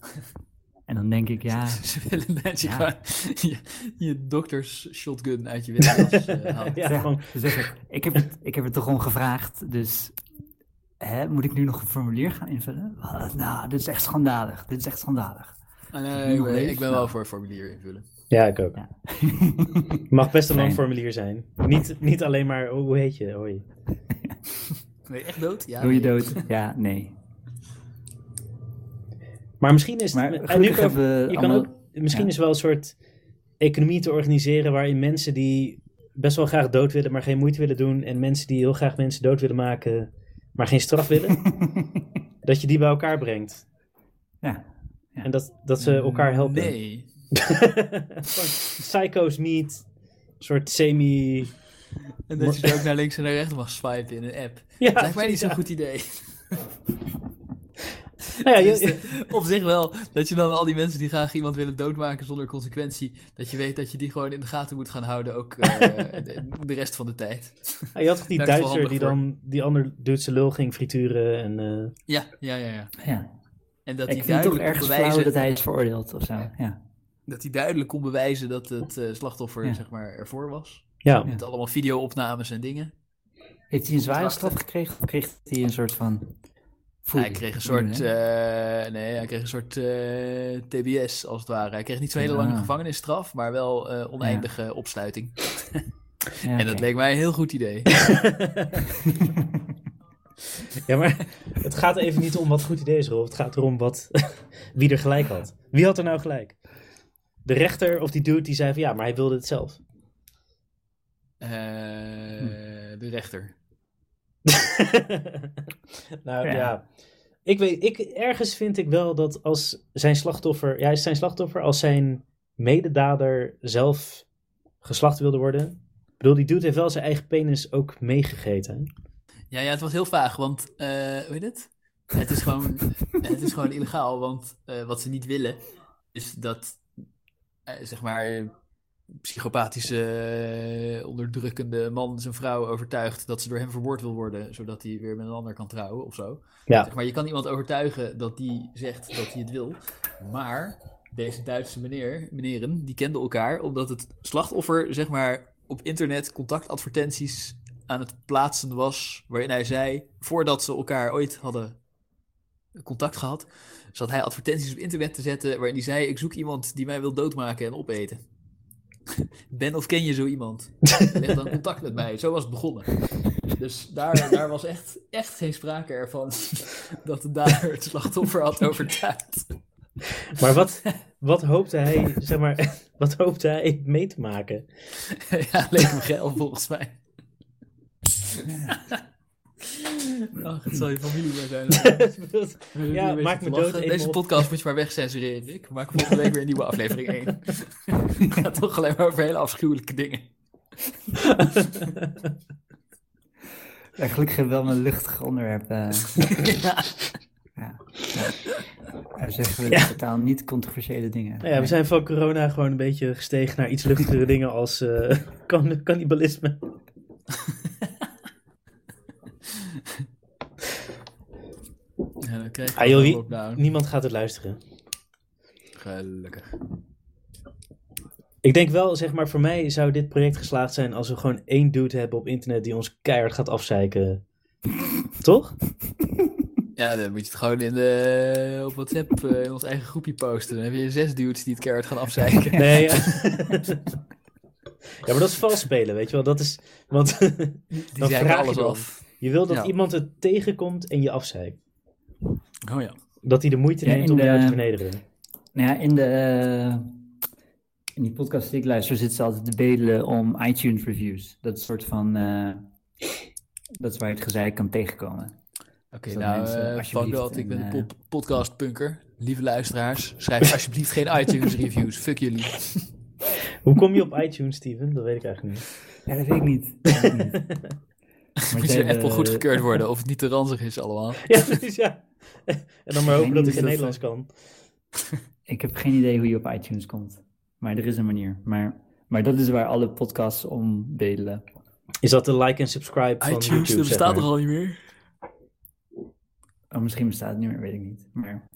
En dan denk ik, ja, Ze willen je Ja. je, je dokters shotgun uit je windjas eh, Ja, gewoon, ik, ik heb, het, ik heb het toch gewoon gevraagd, dus hè, moet ik nu nog een formulier gaan invullen? Wat? Nou, dit is echt schandalig. Dit is echt schandalig. Ah, nee, ik ben, ik ben nou. wel voor een formulier invullen. ja, ik ook. Ja. Mag best een lang formulier zijn. Niet, niet alleen maar, oh, hoe heet je? Hoi. Ben je echt dood? Ja. Doe je nee. dood? Ja, nee. Maar misschien is Maar en nu gelukkig kan- hebben we je kan allemaal- ook, misschien ja. is wel een soort economie te organiseren waarin mensen die best wel graag dood willen, maar geen moeite willen doen, en mensen die heel graag mensen dood willen maken, maar geen straf willen, dat je die bij elkaar brengt. Ja. En dat, dat ze elkaar helpen. Nee. Psycho's meet, een soort semi... En dat je er ook naar links en naar rechts mag swipen in een app. Ja, Dat lijkt mij niet zo'n ja. goed idee. Nou ja, je- Tenminste, op zich wel. Dat je dan al die mensen die graag iemand willen doodmaken zonder consequentie. Dat je weet dat je die gewoon in de gaten moet gaan houden. Ook eh, de, de rest van de tijd. je had toch die Daar Duitser die dan die ander Duitse lul ging frituren en... eh, Ja, ja, ja. ja. ja. En dat Ik hij vind toch duidelijk flauw bewijzen. dat hij is veroordeeld of zo. Ja. Dat hij duidelijk kon bewijzen dat het eh, slachtoffer Ja. zeg maar, ervoor was. ja. Met allemaal video-opnames en dingen. Heeft hij een zware straf gekregen? Of kreeg hij een soort van... hij kreeg een soort, eh, nee, hij kreeg een soort eh, TBS als het ware. Hij kreeg niet zo'n hele lange gevangenisstraf, maar wel eh, oneindige opsluiting. Ja, En dat leek mij een heel goed idee. Ja, maar het gaat even niet om wat goed idee is, Rolf. Het gaat erom wat, wie er gelijk had. Wie had er nou gelijk? De rechter of die dude die zei van ja, maar hij wilde het zelf. Eh, De rechter. nou ja. Ja. Ik weet, ik, ergens vind ik wel dat als zijn slachtoffer, ja, is zijn slachtoffer, als zijn mededader zelf geslacht wilde worden. Ik bedoel, die dude heeft wel zijn eigen penis ook meegegeten. Ja, ja, het was heel vaag, want, eh hoe heet het? Het is gewoon, het is gewoon illegaal, want eh, wat ze niet willen is dat, eh, zeg maar, psychopathische, eh, onderdrukkende man zijn vrouw overtuigt dat ze door hem vermoord wil worden, zodat hij weer met een ander kan trouwen of zo. Ja. Zeg maar je kan iemand overtuigen dat die zegt dat hij het wil, maar deze Duitse meneer, meneren, die kenden elkaar omdat het slachtoffer, zeg maar, op internet contactadvertenties aan het plaatsen was. Waarin hij zei, voordat ze elkaar ooit hadden contact gehad, zat hij advertenties op internet te zetten. Waarin hij zei: Ik zoek iemand die mij wil doodmaken en opeten. Ben of ken je zo iemand? Leg dan contact met mij. Zo was het begonnen. Dus daar, daar was echt, echt geen sprake ervan dat de dader het slachtoffer had overtuigd. Maar wat, wat hoopte hij, zeg maar, wat hoopte hij mee te maken? ja, leek me geil volgens mij. Ach, het zal je familie maar zijn. ja, maak me dood. Deze podcast moet je maar wegcensureren, Rick. We maken volgende week weer een nieuwe aflevering 1. Het gaat toch alleen maar over hele afschuwelijke dingen. Ja, gelukkig wel een luchtig onderwerp. eh. ja. ja. Daar zeggen we Ja. totaal niet controversiële dingen. Nou ja, we zijn van corona gewoon een beetje gestegen naar iets luchtigere dingen als eh, kan- cannibalisme. Ja, dan krijg je Ah, joh, wie-. Niemand gaat het luisteren. Gelukkig. Ik denk wel, zeg maar, voor mij zou dit project geslaagd zijn als we gewoon één dude hebben op internet die ons keihard gaat afzeiken. Toch? Ja, dan moet je het gewoon in de, op WhatsApp eh, in ons eigen groepje posten. Dan heb je zes dudes die het keihard gaan afzeiken. Nee, ja. ja, maar dat is vals spelen, weet je wel. Dat is, want Die Dan vraag je alles af. Je wil dat Ja. iemand het tegenkomt en je afzeikt. Oh ja. Dat hij de moeite neemt om jou de- te vernederen. Nou ja, in, de, eh, in die podcast die ik luister zitten ze altijd te bedelen om iTunes reviews. Dat is een soort van... eh, dat is waar je het gezeik kan tegenkomen. Oké, Dus dat nou, fuck dat. Ik ben een, pop podcastpunker. Lieve luisteraars, schrijf alsjeblieft geen iTunes reviews. Fuck jullie. Hoe kom je op iTunes, Steven? Dat weet ik eigenlijk niet. Ja, dat weet ik niet. Dat weet ik niet. Moet je Apple goedgekeurd worden of het niet te ranzig is allemaal. Ja, precies, ja. En dan maar hopen dat of dat, Nederlands kan. Ik heb geen idee hoe je op iTunes komt. Maar er is een manier. Maar, maar dat is waar alle podcasts om bedelen. Is dat de like en subscribe van iTunes, YouTube, dat bestaat er al niet meer. Oh, misschien bestaat het niet meer, weet ik niet. Maar...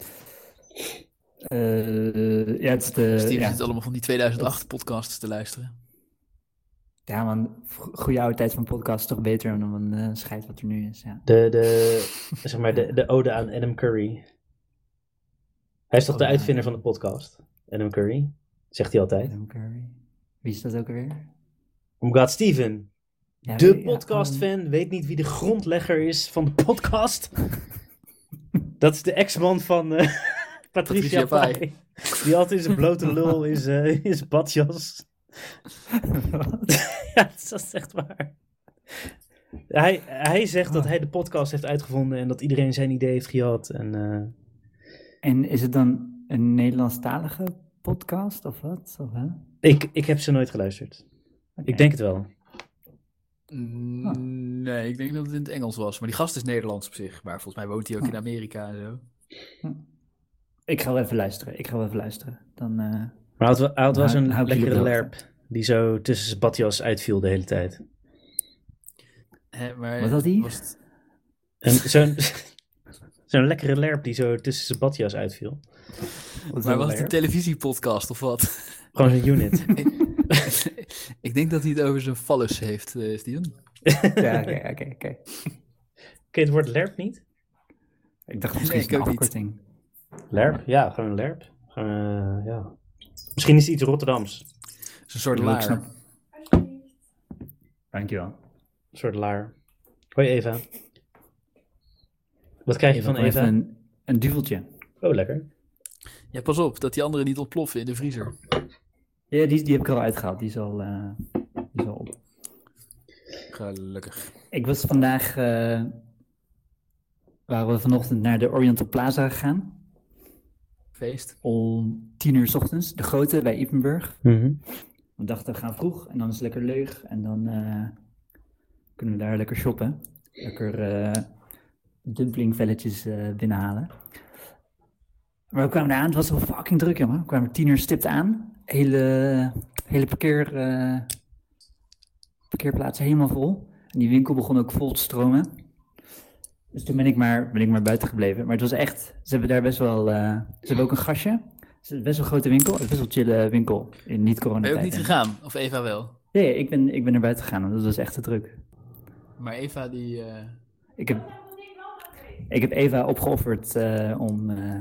eh, ja, het is de... Ja. zit allemaal van die 2008 podcasts te luisteren. Ja, man, goede oude tijd van podcast is toch beter dan een eh scheid wat er nu is. Ja. De, de, zeg maar, de, de ode aan Adam Curry. Hij is toch de uitvinder van de podcast? Adam Curry? Zegt hij altijd. Adam Curry. Wie is dat ook alweer? Oh my god, Steven. Ja, De podcastfan weet niet wie de grondlegger is van de podcast. Dat is de ex-man van eh, Patricia, Patricia Pai. Die altijd in zijn blote lul in zijn, in zijn badjas. Ja, dat is echt waar. Hij, hij zegt dat hij de podcast heeft uitgevonden en dat iedereen zijn idee heeft gehad. En, eh, En is het dan een Nederlandstalige podcast of wat? Of, hè? ik, ik heb ze nooit geluisterd. Ik denk het wel. Mm, Nee, ik denk dat het in het Engels was. Maar die gast is Nederlands op zich. Maar volgens mij woont hij ook in Amerika en zo. Ik ga wel even luisteren. Ik ga wel even luisteren. Dan, eh, Maar zo'n hou ik jullie lekkere lerp die zo tussen zijn badjas uitviel de hele tijd. Hè, maar Wat had hij? was het- En zo'n zo'n lekkere lerp die zo tussen zijn badjas uitviel. wat is Maar was het een televisiepodcast of wat? Gewoon zo'n unit. ik denk dat hij het over zijn fallus heeft, eh Steven. Ja, oké, oké, oké. Het woord lerp niet? Ik dacht Nee, misschien ik is het een niet. afkorting. Lerp? Ja, gewoon een lerp. Eh, ja. Misschien is het iets Rotterdams. Het is een soort laar. snap- Dankjewel. Een soort laar. Hoi Eva. Wat krijg je van Eva? Een, een duveltje. Oh, lekker. Ja, pas op, dat die anderen niet ontploffen in de vriezer. Ja, die, die heb ik al uitgehaald. Die is al, eh, die is al op. Gelukkig. Ik was vandaag, eh, waren we vanochtend naar de Oriental Plaza gegaan. Feest. Om tien uur 's ochtends, de grote bij Ipenburg. Mhm. We dachten, we gaan vroeg en dan is het lekker leeg. En dan eh, kunnen we daar lekker shoppen. Lekker eh dumplingvelletjes eh, binnenhalen. Maar we kwamen daar aan, het was wel fucking druk, jongen. We kwamen tien uur stipt aan. Hele, hele parkeer, parkeerplaats helemaal vol. En die winkel begon ook vol te stromen. Dus toen ben ik maar, ben ik maar buiten gebleven. Maar het was echt, ze hebben daar best wel, ze hebben ook een gastje. Het is best wel een grote winkel, het is best wel chille winkel in niet Ben je ook niet gegaan? Of Eva wel? Ja, ik ben, ik ben naar buiten gegaan, want dat was echt te druk. Maar Eva die... eh, Ik heb, ik heb Eva opgeofferd eh, om, eh,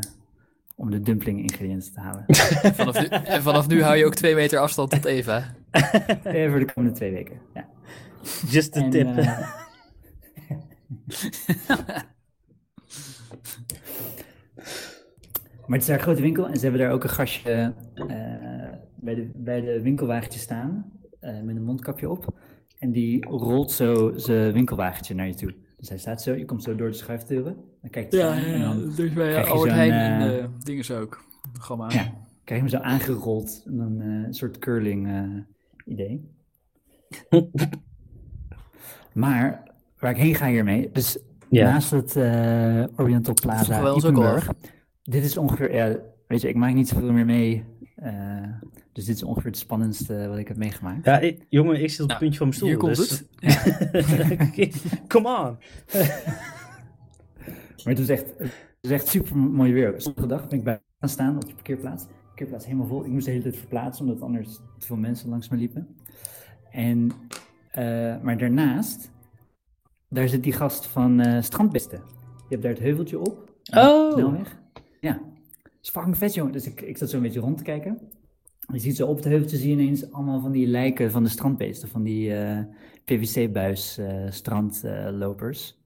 om de dumpling ingrediënten te halen. vanaf, nu, en vanaf nu hou je ook twee meter afstand tot Eva. Eh, voor de komende twee weken. Ja. Just a En, tip. eh, maar het is daar een grote winkel en ze hebben daar ook een gastje eh, bij, de, bij de winkelwagentje staan eh, met een mondkapje op. En die rolt zo zijn winkelwagentje naar je toe. Dus hij staat zo, je komt zo door de schuifdeuren. Dan kijkt hij Ja, aan en dan is bij krijg je Albert zo'n, Heijn en eh, uh, dingen zo ook. Gamma. Ja, krijg je hem zo aangerold. En dan eh, een soort curling eh, idee. maar waar ik heen ga hiermee, dus Ja. naast het eh, Oriental Plaza Vroegen dit is ongeveer, ja, weet je, ik maak niet zoveel meer mee. eh, dus dit is ongeveer het spannendste wat ik heb meegemaakt. Ja, ik- jongen, ik zit op het Nou, puntje van mijn stoel. Hier komt dus... het. Come on. Maar het was echt, het was echt super mooi weer. Sommige dag ben ik bij gaan staan op de parkeerplaats. De parkeerplaats helemaal vol. Ik moest de hele tijd verplaatsen, omdat anders te veel mensen langs me liepen. En, eh, maar daarnaast, daar zit die gast van eh Strandbesten. Je hebt daar het heuveltje op. Oh. Snelweg. Ja. Dat is fucking vet, jongen. Dus ik, ik zat zo een beetje rond te kijken. Je ziet zo op het heuveltje zie je ineens allemaal van die lijken van de strandbeesten. Van die eh, PVC-buis eh, strandlopers.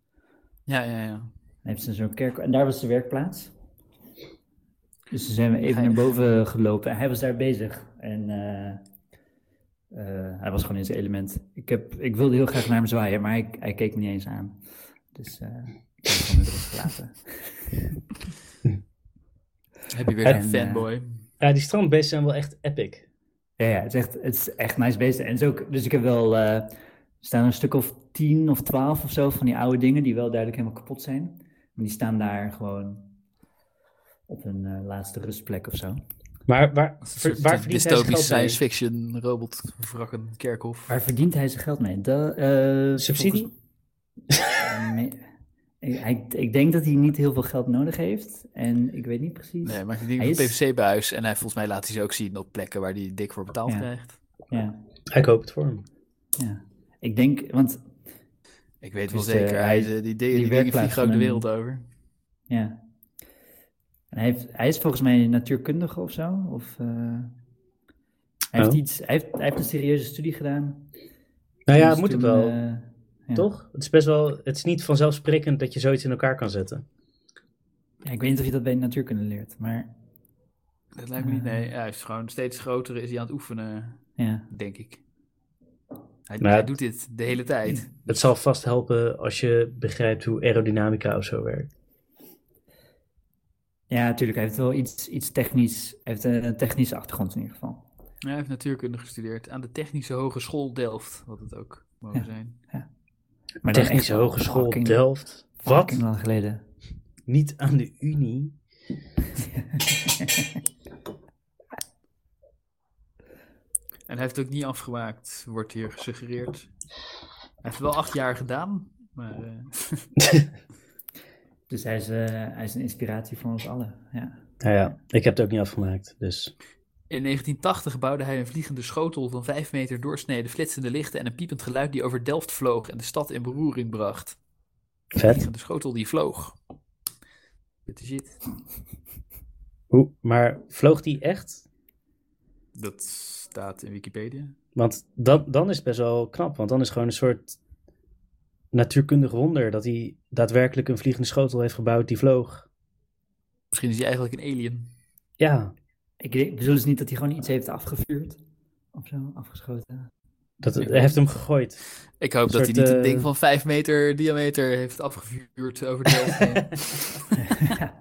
Ja, ja, ja. Dan heeft ze zo'n kerk en daar was de werkplaats. Dus toen zijn we even naar boven gelopen. Hij was daar bezig en eh, eh, hij was gewoon in zijn element. Ik, heb, ik wilde heel graag naar hem zwaaien, maar hij, hij keek me niet eens aan. Dus eh, ik heb hem gewoon met rust gelaten. Heb je weer En, een eh, fanboy. Ja, die strandbeesten zijn wel echt epic. Ja, ja, het is echt, het is echt nice beesten. En het is ook, dus ik heb wel, eh, er staan een stuk of tien of twaalf of zo van die oude dingen die wel duidelijk helemaal kapot zijn. Maar die staan daar gewoon op hun eh, laatste rustplek of zo. Maar waar, ver- waar verdient hij zijn dystopisch geld mee? science fiction robot wrakken kerkhof. Waar verdient hij zijn geld mee? De, eh, Subsidie? volgens- nee. Ik, ik denk dat hij niet heel veel geld nodig heeft. En ik weet niet precies. Nee, maar Hij een is- PVC-buis. En hij, volgens mij laat hij ze ook zien op plekken waar hij dik voor betaald Ja. krijgt. Ja, Ik hoop het voor hem. ja. Ik denk, want Ik weet wel Dus, eh, zeker. hij- Hij, die, die, die, dingen vliegen ook de wereld over. ja. En hij, heeft, hij is volgens mij natuurkundige of zo. Of, eh, hij, heeft Oh. iets, hij, heeft, hij heeft een serieuze studie gedaan. Nou ja, Dus het moet toen, het wel. eh, ja. Toch? Het is best wel, het is niet vanzelfsprekend dat je zoiets in elkaar kan zetten. Ja, ik weet niet of je dat bij natuurkunde leert, maar Dat lijkt me niet. Nee, hij is gewoon steeds groter is hij aan het oefenen, ja. denk ik. Hij, Maar- hij doet dit de hele tijd. Het zal vast helpen als je begrijpt hoe aerodynamica of zo werkt. Ja, natuurlijk. Hij heeft wel iets, iets technisch. Hij heeft een, een technische achtergrond in ieder geval. Hij heeft natuurkunde gestudeerd aan de Technische Hogeschool Delft, wat het ook mogen Ja. zijn. Maar Technische Hogeschool fucking- Delft. Wat? lang geleden. Niet aan de Unie? En hij heeft het ook niet afgemaakt, wordt hier gesuggereerd. Hij heeft wel acht jaar gedaan, maar eh, Dus hij is, eh, hij is een inspiratie voor ons allen. Ja. Nou ja, ik heb het ook niet afgemaakt, dus... in 1980 bouwde hij een vliegende schotel van 5 meter doorsnede, flitsende lichten en een piepend geluid die over Delft vloog en de stad in beroering bracht. Vet. vliegende schotel die vloog. Dit is het. Hoe, maar vloog die echt? Dat staat in Wikipedia. Want dan, dan is het best wel knap, want dan is het gewoon een soort natuurkundig wonder dat hij daadwerkelijk een vliegende schotel heeft gebouwd die vloog. Misschien is hij eigenlijk een alien. Ja, Ik bedoel dus niet dat hij gewoon iets heeft afgevuurd. Of zo, afgeschoten. dat, hij heeft hem gegooid. Ik hoop Een dat hij niet een eh, ding van 5 meter diameter heeft afgevuurd over Delft. heen.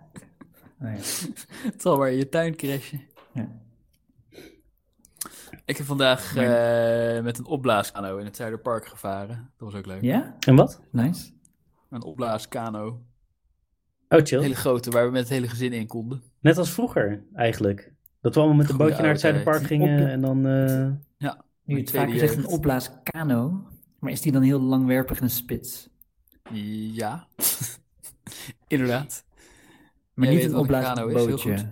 Oh, ja. Het zal maar in je tuin crashen. Ja. Ik heb vandaag eh, met een opblaaskano in het Zuiderpark gevaren. Dat was ook leuk. ja? En wat? Nice. Een opblaaskano. Oh, Een chill. hele grote, waar we met het hele gezin in konden. Net als vroeger, eigenlijk. Dat we allemaal met een bootje naar het Zuiderpark gingen Op- en dan... eh, Ja, Nu het vaker zegt, een opblaaskano. Maar is die dan heel langwerpig en spits? Ja, inderdaad. Maar Jij niet weet een is, opblaasbootje. goed.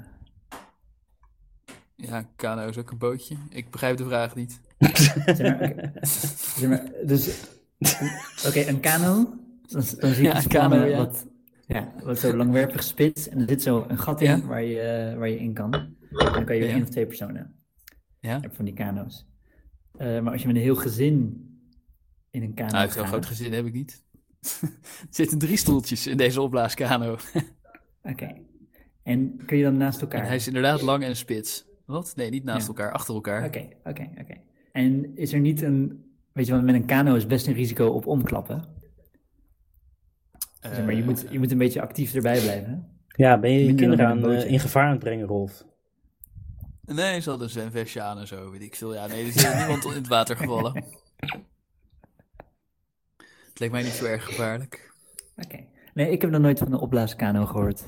Ja, een kano is ook een bootje. Ik begrijp de vraag niet. Zeg maar, oké. Zeg maar, dus Oké, een kano. Dan, dan zie je Ja, een een kano, kano ja. wat, ja, wat zo langwerpig spits. En er zit zo een gat in Ja. waar, je, eh, waar je in kan. En dan kan je Ja. één of twee personen. Ja. Van die kano's. Eh, maar als je met een heel gezin in een kano Nou, zo'n groot gezin heb ik niet. er zitten drie stoeltjes in deze opblaaskano. Oké. En kun je dan naast elkaar? En hij is inderdaad lang en spits. Wat? Nee, niet naast Ja. elkaar, achter elkaar. Oké, oké, oké. En is er niet een... Weet je, want met een kano is best een risico op omklappen. Zeg maar je, Eh, moet, je moet een beetje actief erbij blijven. Ja, ben je je kinderen aan, eh, in gevaar aan het brengen, Rolf? Nee, ze hadden een zwemvestje aan en zo, weet ik veel. Ja, nee, er is niemand in het water gevallen. Het leek mij niet zo erg gevaarlijk. Oké. Nee, ik heb nog nooit van een opblaaskano gehoord.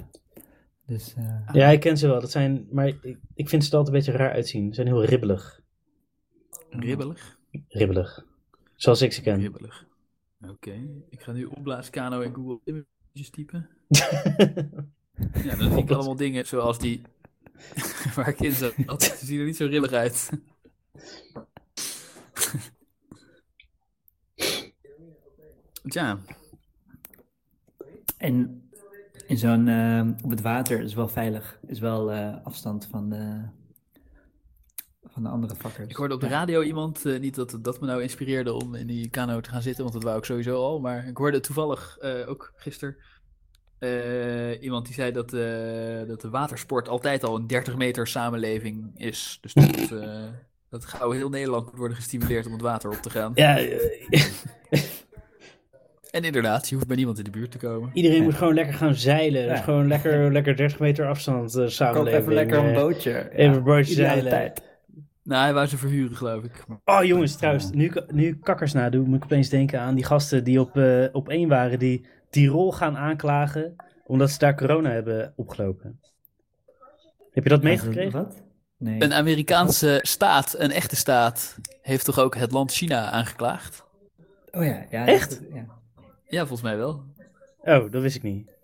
Dus, eh, Ja, ik ken ze wel. Dat zijn, maar ik, ik vind ze er altijd een beetje raar uitzien. Ze zijn heel ribbelig. Ribbelig? Ribbelig. Zoals ik ze ken. Ribbelig. Oké, ik ga nu opblaaskano in Google Images typen. Ja, dan zie ik allemaal dingen zoals die waar ik in zat. Ze zien er niet zo rillig uit. Tja, en in zo'n... eh, op het water is wel veilig. Is wel eh, afstand van de, van de andere vakkers. ik hoorde op de Ja. radio iemand, eh, niet dat dat me nou inspireerde om in die kano te gaan zitten, want dat wou ik sowieso al, maar ik hoorde toevallig eh, ook gisteren eh, iemand die zei dat, eh, dat de watersport altijd al een 30 meter samenleving is. Dus dat, eh, dat gauw heel Nederland moet worden gestimuleerd om het water op te gaan. Ja, En inderdaad, je hoeft bij niemand in de buurt te komen. iedereen Ja. moet gewoon lekker gaan zeilen. Ja. Dus gewoon lekker, lekker 30 meter afstand uh, Koop samenleving. even lekker een bootje. even een bootje ideale zeilen. tijd. Nou, hij wou ze verhuren, geloof ik. Oh jongens, trouwens, nu, ik- nu ik kakkers nadoe, moet ik opeens denken aan die gasten die op, eh, op één waren, die Tirol gaan aanklagen, omdat ze daar corona hebben opgelopen. Heb je dat meegekregen? Wat? Nee. Een Amerikaanse staat, een echte staat, heeft toch ook het land China aangeklaagd? Oh ja. ja Echt? ja. Ja, volgens mij wel. Oh, dat wist ik niet.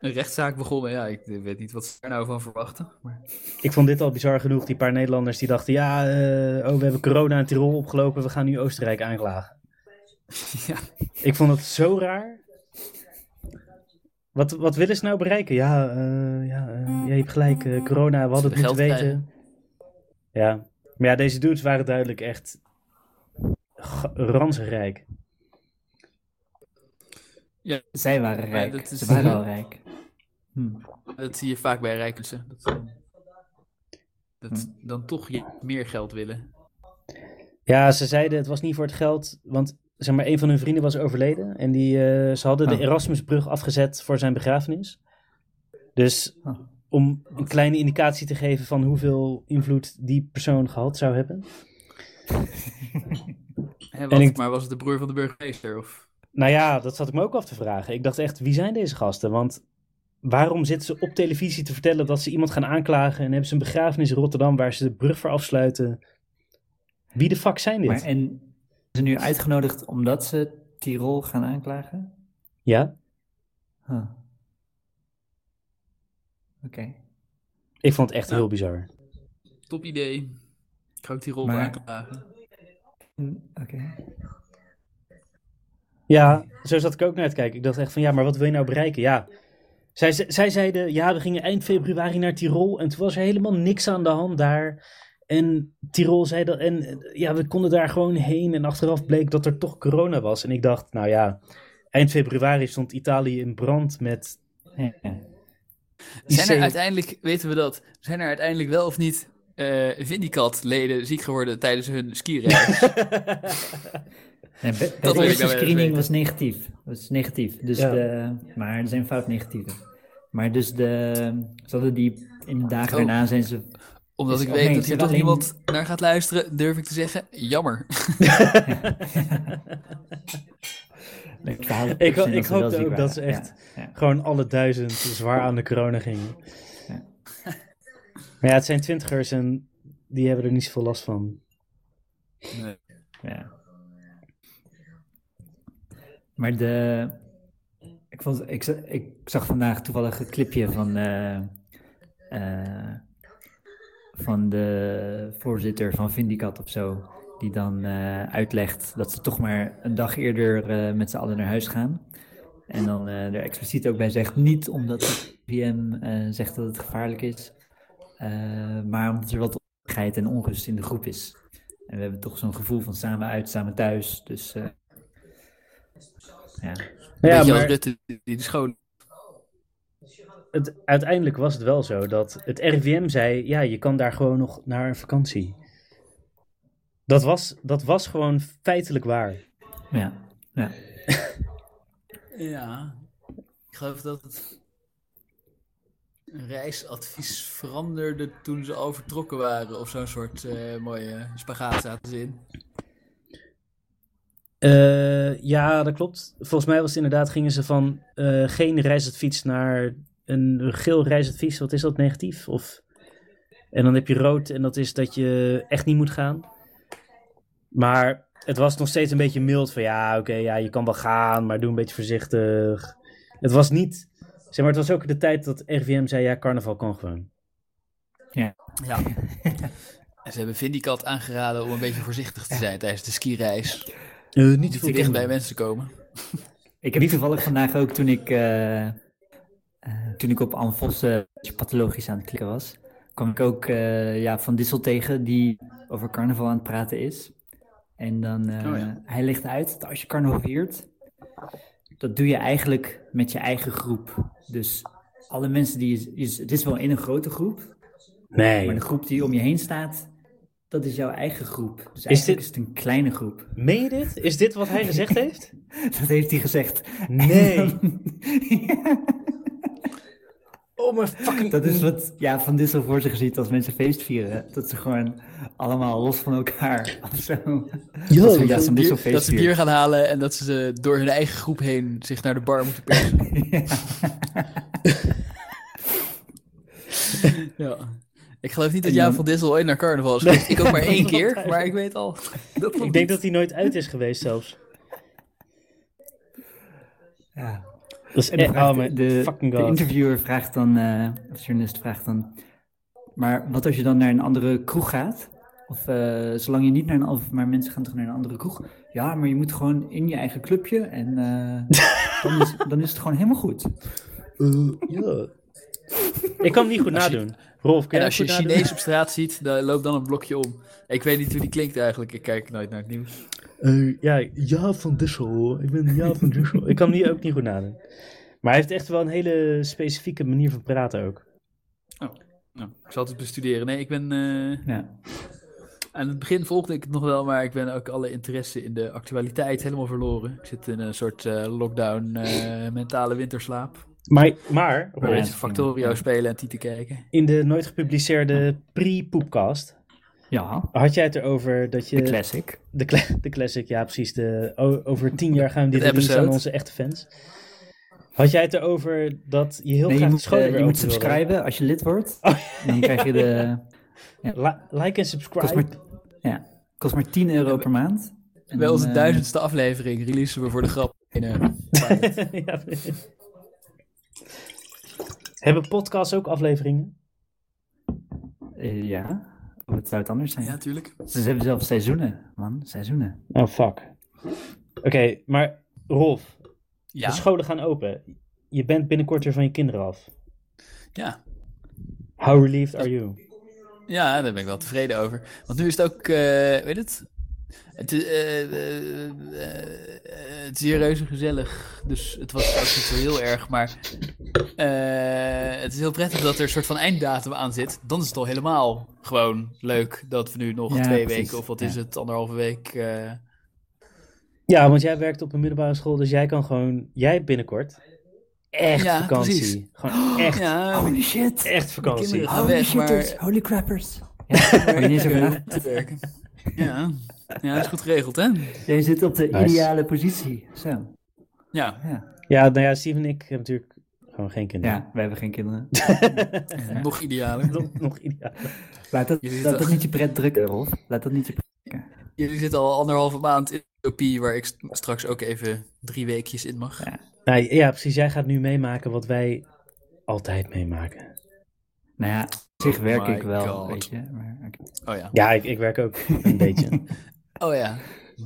Een rechtszaak begonnen, ja, ik weet niet wat ze daar nou van verwachten. Maar... Ik vond dit al bizar genoeg, die paar Nederlanders die dachten, ja, eh, oh, we hebben corona in Tirol opgelopen, we gaan nu Oostenrijk aanklagen. ja. Ik vond het zo raar. Wat, wat willen ze nou bereiken? Ja, eh, ja, eh, ja je hebt gelijk, eh, corona, we hadden het moeten weten. Ja, maar ja, deze dudes waren duidelijk echt ga- ranzig Zij waren rijk. dat is- Ze waren al rijk. Hm. Dat zie je vaak bij rijke mensen. Dat, dat Hm. dan toch je meer geld willen. Ja, ze zeiden het was niet voor het geld, want zeg maar, een van hun vrienden was overleden. En die, eh, ze hadden de Oh. Erasmusbrug afgezet voor zijn begrafenis. Dus Oh. om een kleine indicatie te geven van hoeveel invloed die persoon gehad zou hebben. Wat, En ik- Maar was het de broer van de burgemeester? Of... Nou ja, dat zat ik me ook af te vragen. Ik dacht echt, wie zijn deze gasten? Want waarom zitten ze op televisie te vertellen dat ze iemand gaan aanklagen en hebben ze een begrafenis in Rotterdam waar ze de brug voor afsluiten? Wie de fuck zijn dit? Maar en zijn ze nu uitgenodigd omdat ze Tirol gaan aanklagen? Ja, Huh. Oké. ik vond het echt Ja. heel bizar. Top idee. Ik ga ook die rol Maar- aanklagen. Oké. Ja, zo zat ik ook naar te kijken. Ik dacht echt van, ja, maar wat wil je nou bereiken? Ja, zij, ze- zij zeiden, ja, we gingen eind februari naar Tirol en toen was er helemaal niks aan de hand daar. En Tirol zei dat, en ja, we konden daar gewoon heen en achteraf bleek dat er toch corona was. En ik dacht, nou ja, eind februari stond Italië in brand met... Ja. Zijn er uiteindelijk, weten we dat, zijn er uiteindelijk wel of niet eh Vindicat-leden ziek geworden tijdens hun skireis? Nee, de eerste screening was negatief. Was negatief. Dus Ja. de, maar er zijn fout negatieve. Maar dus de, ze hadden die in de dagen Oh. daarna zijn ze... Omdat Is- ik oh weet nee, dat hier toch alleen- niemand naar gaat luisteren, durf ik te zeggen, jammer. Nee, Ik ik wel hoopte ook dat ze echt- Ja, ja. Gewoon alle duizend zwaar aan de corona gingen. Ja. Maar ja, het zijn twintigers en die hebben er niet zoveel last van. Ja. Maar de. Ik, ik, ik zag vandaag toevallig een clipje van. eh, eh, van de voorzitter van Vindicat of zo. Die dan eh, uitlegt dat ze toch maar een dag eerder met z'n allen naar huis gaan. En dan er expliciet ook bij zegt, niet omdat de eh, zegt dat het gevaarlijk is, maar omdat er wat onrustigheid en onrust in de groep is. En we hebben toch zo'n gevoel van samen uit, samen thuis. Dus ja, Nou ja, maar Rutte die de school... het, uiteindelijk was het wel zo dat het RIVM zei, ja, je kan daar gewoon nog naar een vakantie. Dat was, dat was gewoon feitelijk waar. ja, ja. Ja, ik geloof dat het reisadvies veranderde toen ze al vertrokken waren. Of zo'n soort eh, mooie spagaat zaten ze in. Eh, ja, dat klopt. Volgens mij was het inderdaad, gingen ze van eh, geen reisadvies naar een geel reisadvies. Wat is dat, negatief? Of... En dan heb je rood en dat is dat je echt niet moet gaan. Maar het was nog steeds een beetje mild van ja, oké, ja, je kan wel gaan, maar doe een beetje voorzichtig. Het was niet, zeg maar, het was ook de tijd dat RVM zei ja, carnaval kan gewoon. Ja. en ze hebben Vindicat aangeraden om een beetje voorzichtig te zijn tijdens de skireis. Niet Niet te dicht bij mensen komen. Ik heb toevallig vandaag ook toen ik, eh, eh, toen ik op eh, pathologisch aan het klikken was, kwam ik ook eh, ja, Van Dissel tegen die over carnaval aan het praten is. En dan, eh, Oh ja. hij legt uit dat als je carnaval viert, dat doe je eigenlijk met je eigen groep. Dus alle mensen die, je- je- het is wel in een grote groep, Nee. maar de groep die om je heen staat, dat is jouw eigen groep. Dus dit- eigenlijk is het een kleine groep. Meen je dit? Is dit wat hij gezegd heeft? Dat heeft hij gezegd. Nee. Ja. Oh mijn fucking... Dat is wat ja, Van Dissel voor zich ziet als mensen feest vieren. Dat ze gewoon allemaal los van elkaar of zo. Ja, Dat ze- ja, Van Dissel feest dat ze bier gaan halen en dat ze door hun eigen groep heen zich naar de bar moeten persen. Ja. ja. Ik geloof niet dat dan- van Dissel ooit naar carnaval is geweest. Ik ook maar één keer, maar ik weet al. Dat Ik denk dat hij nooit uit is geweest zelfs. Ja. Dat is echt... Oh de, fucking de interviewer vraagt dan, eh, of de journalist vraagt dan, maar wat als je dan naar een andere kroeg gaat? Of eh, zolang je niet naar een, of maar mensen gaan toch naar een andere kroeg? Ja, maar je moet gewoon in je eigen clubje en eh, dan, is, dan is het gewoon helemaal goed. Ja. Ik kan hem niet goed Als je- nadoen. Rolf, kun En als je? Chinees op straat ziet, dan loop dan een blokje om. Ik weet niet hoe die klinkt eigenlijk. Ik kijk nooit naar het nieuws. Eh, ja, ja van Dissel. Ik ben ja van Dissel. ik kan hem niet, ook niet goed nadoen. Maar hij heeft echt wel een hele specifieke manier van praten ook. Nou, ik zal het bestuderen. Nee, ik ben... eh, Ja. aan het begin volgde ik het nog wel, maar ik ben ook alle interesse in de actualiteit helemaal verloren. Ik zit in een soort eh, lockdown, eh, mentale winterslaap. Maar, maar Een Ja, beetje dat is Factorio spelen en Tieten kijken. in de nooit gepubliceerde pre-poepcast ja, had jij het erover dat je... de classic. De, de classic, ja precies. De, over tien jaar gaan we dit releasen aan onze echte fans. Had jij het erover dat je heel Nee, je graag de moet, eh, je moet open wilde? subscriben als je lid wordt. Oh, Dan krijg je de... La- like en Kost subscribe. maar, ja, kost maar 10 euro per maand. En Bij dan, onze eh, duizendste aflevering releasen we voor de grap een eh, pilot. ja. Hebben podcasts ook afleveringen? eh, ja, wat zou het anders zijn? Ja, tuurlijk. Ze hebben zelfs seizoenen, man. Seizoenen. Oh, fuck. Oké, maar Rolf, Ja, de scholen gaan open. Je bent binnenkort weer van je kinderen af. ja. How relieved are you? ja, daar ben ik wel tevreden over. Want nu is het ook, eh, weet het? Het is, eh, eh, eh, het is hier reuze gezellig. Dus het was ook niet zo heel erg. Maar eh, het is heel prettig dat er een soort van einddatum aan zit. Dan is het al helemaal gewoon leuk dat we nu nog Ja, twee precies. weken, of wat Ja. is het, anderhalve week. eh, Ja, want jij werkt op een middelbare school, dus jij kan gewoon... Jij binnenkort echt Ja, vakantie. precies. Gewoon echt, ja, Holy shit. echt vakantie. Holy weg, shitters. maar- Holy crappers. Ja, je niet te werken. Ja, ja, dat is goed geregeld, hè? Jij zit op de Nice. ideale positie. Zo, Ja, ja. Ja, nou ja, Steve en ik hebben natuurlijk gewoon geen kinderen. Ja, wij hebben geen kinderen. en nog idealer. nog, nog ideaal. Laat dat, laat niet je pret drukken, Rolf. Laat dat niet je pret Jullie zitten al anderhalve maand in utopie, waar ik st- straks ook even drie weekjes in mag. Ja. Nou, ja, precies. Jij gaat nu meemaken wat wij altijd meemaken. Nou ja, op zich Oh werk my ik wel, God. weet je. Maar. Oh ja. Ja, ik, ik werk ook een beetje. Oh ja,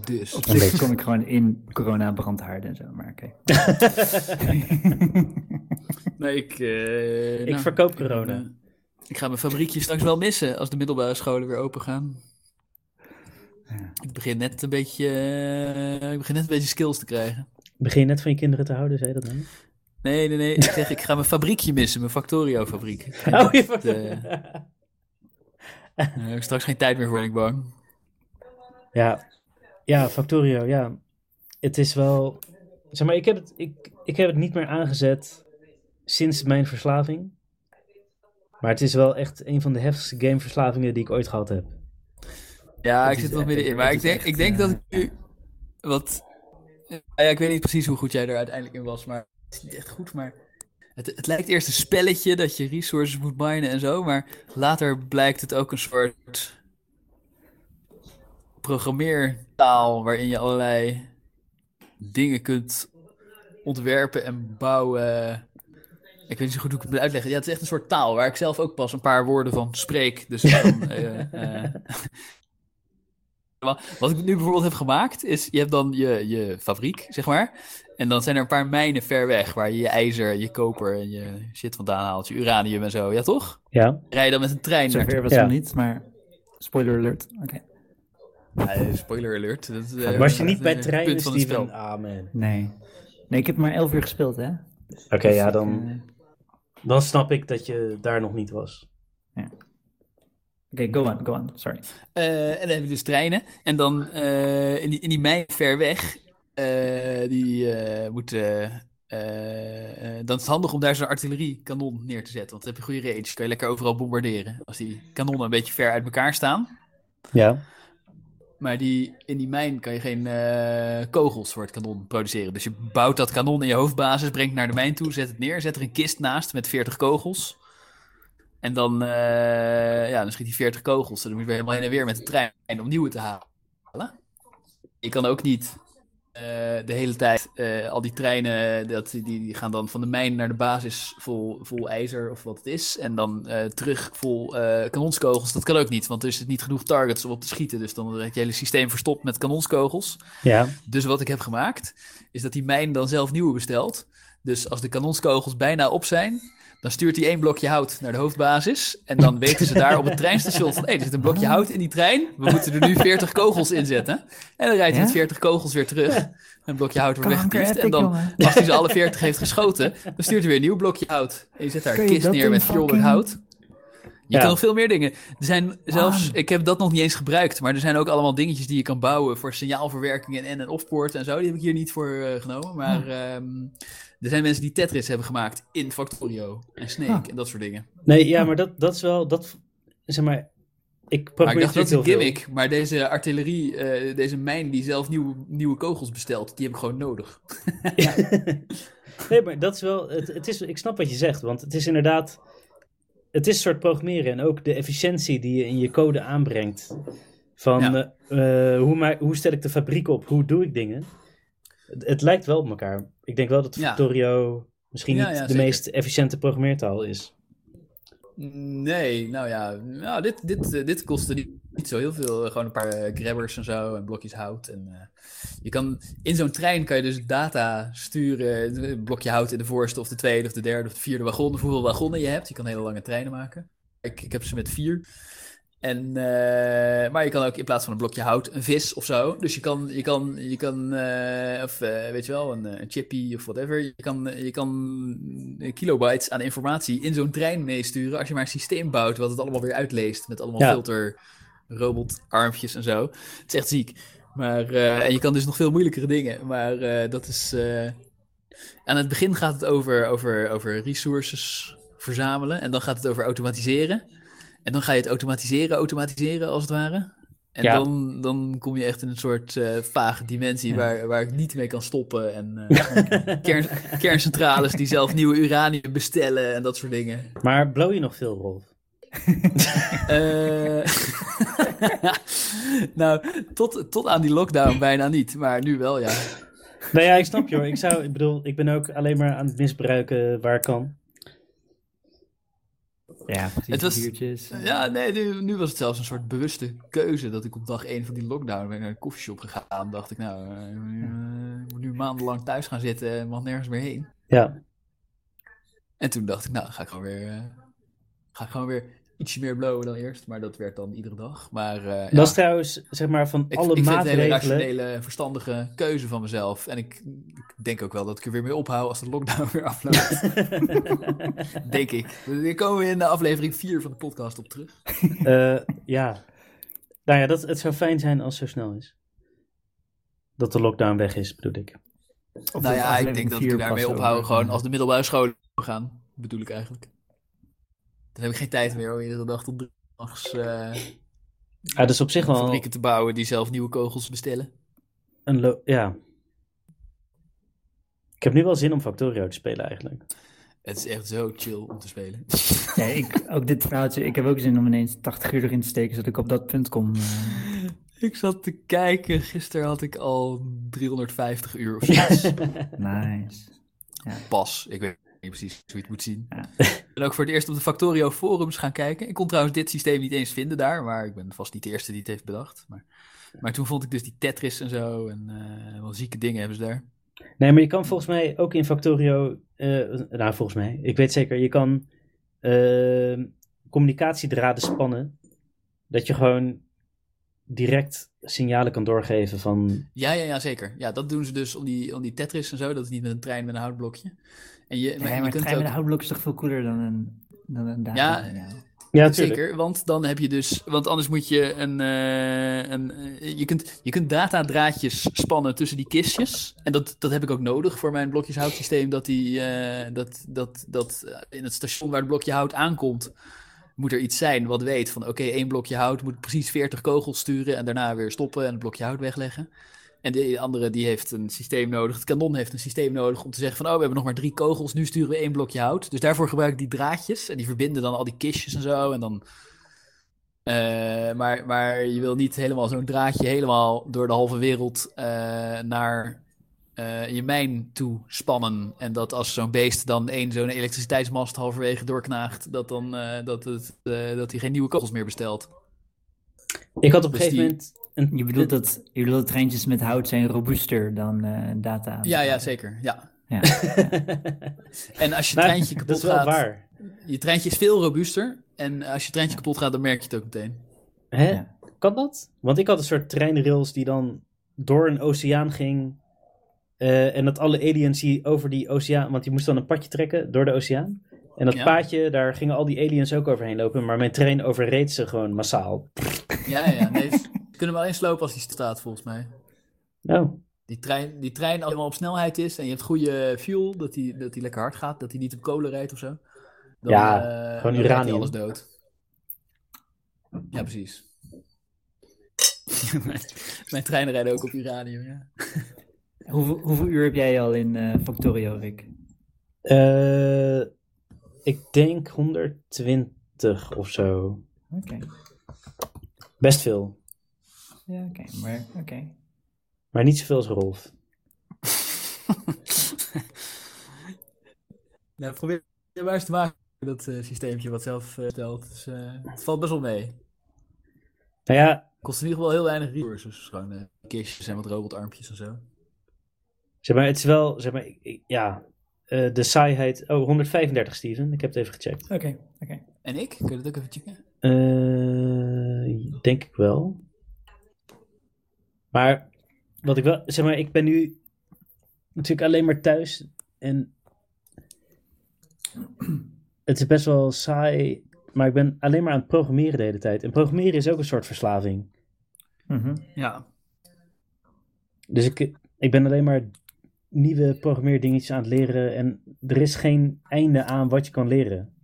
dus. Op zich kom ik gewoon in corona brandhaarden en zo, maar oké. Nee, ik... eh, Ik nou, verkoop corona. eh, ik ga mijn fabriekje straks wel missen als de middelbare scholen weer open gaan. Ja. Ik begin net een beetje, eh, ik begin net een beetje skills te krijgen. Begin je net van je kinderen te houden, zei je dat nou? Nee, nee, nee. Ik zeg, ik ga mijn fabriekje missen, mijn Factorio-fabriek. Oh, je... eh, Daar heb ik straks geen tijd meer voor, ben ik bang. Ja, ja, Factorio, ja. Het is wel... Zeg maar, ik heb het, ik, ik heb het niet meer aangezet sinds mijn verslaving. Maar het is wel echt een van de heftigste gameverslavingen die ik ooit gehad heb. Ja, Het ik zit wel middenin. Maar ik denk, echt, ik denk dat ik nu wat... Ja, ik weet niet precies hoe goed jij er uiteindelijk in was, maar het is niet echt goed. Maar het, het lijkt eerst een spelletje dat je resources moet minen en zo, maar later blijkt het ook een soort programmeertaal waarin je allerlei dingen kunt ontwerpen en bouwen. Ik weet niet zo goed hoe ik het moet uitleggen. Ja, het is echt een soort taal waar ik zelf ook pas een paar woorden van spreek. Dus dan, eh, eh, Wa- Wat ik nu bijvoorbeeld heb gemaakt, is je hebt dan je, je fabriek, zeg maar. En dan zijn er een paar mijnen ver weg, waar je je ijzer, je koper en je shit vandaan haalt. Je uranium en zo, ja toch? Ja? Rij je dan met een trein naar... Zover was Ja. het nog niet, maar spoiler alert. Oké. Spoiler alert. Dat, eh, Was je niet bij eh, treinen, Steven? spel. Ah, man. Nee. Nee, ik heb maar 11 uur gespeeld, hè? Oké, ja, Dus, dan, eh, dan snap ik dat je daar nog niet was. Oké, go on, go on. Sorry. Eh, en dan heb je dus treinen. En dan eh, in, die, in die mijn ver weg, eh, die eh moeten... eh, eh, dan is het handig om daar zo'n artilleriekanon neer te zetten. Want dan heb je goede range. Kan je lekker overal bombarderen. Als die kanonnen een beetje ver uit elkaar staan. Ja. Maar die, in die mijn kan je geen eh, kogels voor het kanon produceren. Dus je bouwt dat kanon in je hoofdbasis, brengt het naar de mijn toe, zet het neer, zet er een kist naast met 40 kogels. En dan, eh, ja, dan schiet hij 40 kogels. En dan moet je weer helemaal heen en weer met de trein om nieuwe te halen. Je kan ook niet de hele tijd eh, al die treinen, dat, die, die gaan dan van de mijn naar de basis vol, vol ijzer of wat het is. En dan eh, terug vol eh, kanonskogels. Dat kan ook niet, want er is niet genoeg targets om op te schieten. Dus dan is je hele systeem verstopt met kanonskogels. Ja. Dus wat ik heb gemaakt, is dat die mijn dan zelf nieuwe bestelt. Dus als de kanonskogels bijna op zijn, dan stuurt hij één blokje hout naar de hoofdbasis. En dan weten ze daar op het treinstation van, hé, er zit een blokje hout in die trein. We moeten er nu 40 kogels in zetten. En dan rijdt hij Ja? met 40 kogels weer terug. Een blokje hout wordt weggetiefd. En dan, als hij ze alle 40 heeft geschoten, dan stuurt hij weer een nieuw blokje hout. En je zet daar een kist neer met fjolder hout. Je Ja. kan nog veel meer dingen. Er zijn zelfs, ik heb dat nog niet eens gebruikt, maar er zijn ook allemaal dingetjes die je kan bouwen voor signaalverwerking en en- en offpoort en zo. Die heb ik hier niet voor eh, genomen. Maar ehm, er zijn mensen die Tetris hebben gemaakt in Factorio en Snake Ah. en dat soort dingen. Nee, ja, maar dat, dat is wel, dat, zeg maar, ik probeer Maar ik dacht dat is een veel. gimmick. Maar deze artillerie, eh, deze mijn die zelf nieuwe, nieuwe kogels bestelt, die heb ik gewoon nodig. Nee, maar dat is wel, het, het is, ik snap wat je zegt, want het is inderdaad, het is een soort programmeren en ook de efficiëntie die je in je code aanbrengt. Van Ja. eh, hoe, ma- hoe stel ik de fabriek op, hoe doe ik dingen. Het, het lijkt wel op elkaar. Ik denk wel dat Ja. Factorio misschien niet de zeker. meest efficiënte programmeertaal is. Nee, nou ja, nou, dit, dit, eh, dit kostte niet, niet zo heel veel. Gewoon een paar eh, grabbers en zo en blokjes hout. En, eh, je kan, in zo'n trein kan je dus data sturen. Een blokje hout in de voorste of de tweede of de derde of de vierde wagon. Of hoeveel wagonnen je hebt. Je kan hele lange treinen maken. Ik, ik heb ze met vier. En, eh, maar je kan ook in plaats van een blokje hout een vis of zo. Dus je kan, je kan, je kan eh, of eh, weet je wel, een, een chippy of whatever. Je kan, je kan kilobytes aan informatie in zo'n trein meesturen. Als je maar een systeem bouwt wat het allemaal weer uitleest. Met allemaal Ja. filter, robotarmpjes en zo. Het is echt ziek. Maar, en je kan dus nog veel moeilijkere dingen. Maar dat is. aan het begin gaat het over, over, over resources verzamelen. En dan gaat het over automatiseren. En dan ga je het automatiseren, automatiseren als het ware. En Ja. dan, dan kom je echt in een soort eh, vage dimensie Ja. waar, waar ik niet mee kan stoppen. En eh, kern, kerncentrales die zelf nieuwe uranium bestellen en dat soort dingen. Maar blow je nog veel, Rolf? Eh, nou, tot, tot aan die lockdown bijna niet, maar nu wel, ja. Nou ja, ik snap je hoor. Ik, zou, ik bedoel, ik ben ook alleen maar aan het misbruiken waar ik kan. Ja, precies. Het was- biertjes. Ja, nee, nu, nu was het zelfs een soort bewuste keuze dat ik op dag 1 van die lockdown ben naar een koffieshop gegaan. dacht ik, nou, eh, eh, ik moet nu maandenlang thuis gaan zitten en mag nergens meer heen. Ja, En toen dacht ik, nou, ga ik gewoon weer, eh, ga ik gewoon weer ietsje meer blowen dan eerst. Maar dat werd dan iedere dag. Maar eh, ja, dat is trouwens, zeg maar, van ik, alle ik vind het een hele maatregelen... rationele, verstandige keuze van mezelf. En ik, ik denk ook wel dat ik er weer mee ophoud als de lockdown weer afloopt. denk ik. Daar komen we in de aflevering 4 van de podcast op terug. Eh, ja. Nou ja, dat, het zou fijn zijn als het zo snel is. Dat de lockdown weg is, bedoel ik. Of nou ja, ik denk dat ik er daarmee over- Gewoon als de middelbare scholen gaan, bedoel ik eigenlijk. Dan heb ik geen tijd meer om iedere dag tot drie nachts eh Ja, dat is op zich wel fabrieken te bouwen die zelf nieuwe kogels bestellen. een... lo- ja. Ik heb nu wel zin om Factorio te spelen eigenlijk. Het is echt zo chill om te spelen. Ja, ik, ook dit verhaaltje, ik heb ook zin om ineens 80 uur erin te steken, zodat ik op dat punt kom. eh. Ik zat te kijken, gisteren had ik al 350 uur of zoiets. nice. Pas, ik weet precies hoe je het moet zien. Ja. Ik ben ook voor het eerst op de Factorio forums gaan kijken. Ik kon trouwens dit systeem niet eens vinden daar, maar ik ben vast niet de eerste die het heeft bedacht. Maar, maar toen vond ik dus die Tetris en zo en eh, wel zieke dingen hebben ze daar. Nee, maar je kan volgens mij ook in Factorio... eh, nou, volgens mij. Ik weet zeker, je kan eh, communicatiedraden spannen. Dat je gewoon direct signalen kan doorgeven van... Ja, ja, ja, zeker. Ja, dat doen ze dus om die, om die Tetris en zo. Dat is niet met een trein met een houtblokje. En je, Nee, maar je maar kunt trein met een houtblok is toch veel cooler dan een, dan een. Ja, Ja. Zeker, want dan heb je dus, want anders moet je een, eh, een eh, je kunt, je kunt datadraadjes spannen tussen die kistjes. En dat, dat heb ik ook nodig voor mijn blokjeshoutsysteem, dat die, eh, dat, dat, dat in het station waar het blokje hout aankomt, moet er iets zijn wat weet van, oké, één blokje hout moet precies 40 kogels sturen en daarna weer stoppen en het blokje hout wegleggen. En de andere die heeft een systeem nodig. Het kanon heeft een systeem nodig om te zeggen van... oh, we hebben nog maar drie kogels, nu sturen we één blokje hout. Dus daarvoor gebruik ik die draadjes. En die verbinden dan al die kistjes en zo. En dan... eh, maar, maar je wil niet helemaal zo'n draadje helemaal door de halve wereld eh, naar eh, je mijn toe spannen. En dat als zo'n beest dan één zo'n elektriciteitsmast halverwege doorknaagt... dat, dan, eh, dat, het, eh, dat hij geen nieuwe kogels meer bestelt. Ik had op een Dus gegeven moment... Een, Je bedoelt, dat, je bedoelt dat treintjes met hout zijn robuuster dan eh, data? Ja, ja, zeker. Ja. Ja. En als je Nou, treintje kapot dat is wel gaat... waar. Je treintje is veel robuuster. En als je treintje kapot gaat, dan merk je het ook meteen. Hè? Ja. Kan dat? Want ik had een soort treinrails die dan door een oceaan ging. Eh, en dat alle aliens die over die oceaan... Want je moest dan een padje trekken door de oceaan. En dat Ja. paadje, daar gingen al die aliens ook overheen lopen. Maar mijn trein overreed ze gewoon massaal. Ja, ja. Nee, ze kunnen hem alleen slopen als hij staat, volgens mij. Oh, Die trein, die trein als op snelheid is en je hebt goede fuel, dat hij dat die lekker hard gaat, dat hij niet op kolen rijdt of zo. Dan, Ja, eh, gewoon uranium. alles dood. Ja, precies. mijn, mijn treinen rijden ook op uranium, ja. Hoeveel, hoeveel uur heb jij al in eh, Factorio, Rick? Eh, ik denk 120 of zo. Oké. Best veel. Ja, oké. Maar, oké. Maar niet zoveel als Rolf. Nou, probeer je maar eens te maken, dat systeempje wat zelf eh, stelt. Dus, eh, het valt best wel mee. Nou ja, Kost in ieder geval heel weinig resources. Gewoon kistjes en wat robotarmpjes en zo. Zeg maar, het is wel, zeg maar, ja, eh, de saaiheid. Oh, 135, Steven. Ik heb het even gecheckt. Oké, oké. En ik? Kun je dat ook even checken? Eh, denk ik wel. Maar wat ik wel, zeg maar, ik ben nu natuurlijk alleen maar thuis en het is best wel saai, maar ik ben alleen maar aan het programmeren de hele tijd. En programmeren is ook een soort verslaving. Mhm. Ja. Dus ik, ik ben alleen maar nieuwe programmeerdingetjes aan het leren en er is geen einde aan wat je kan leren.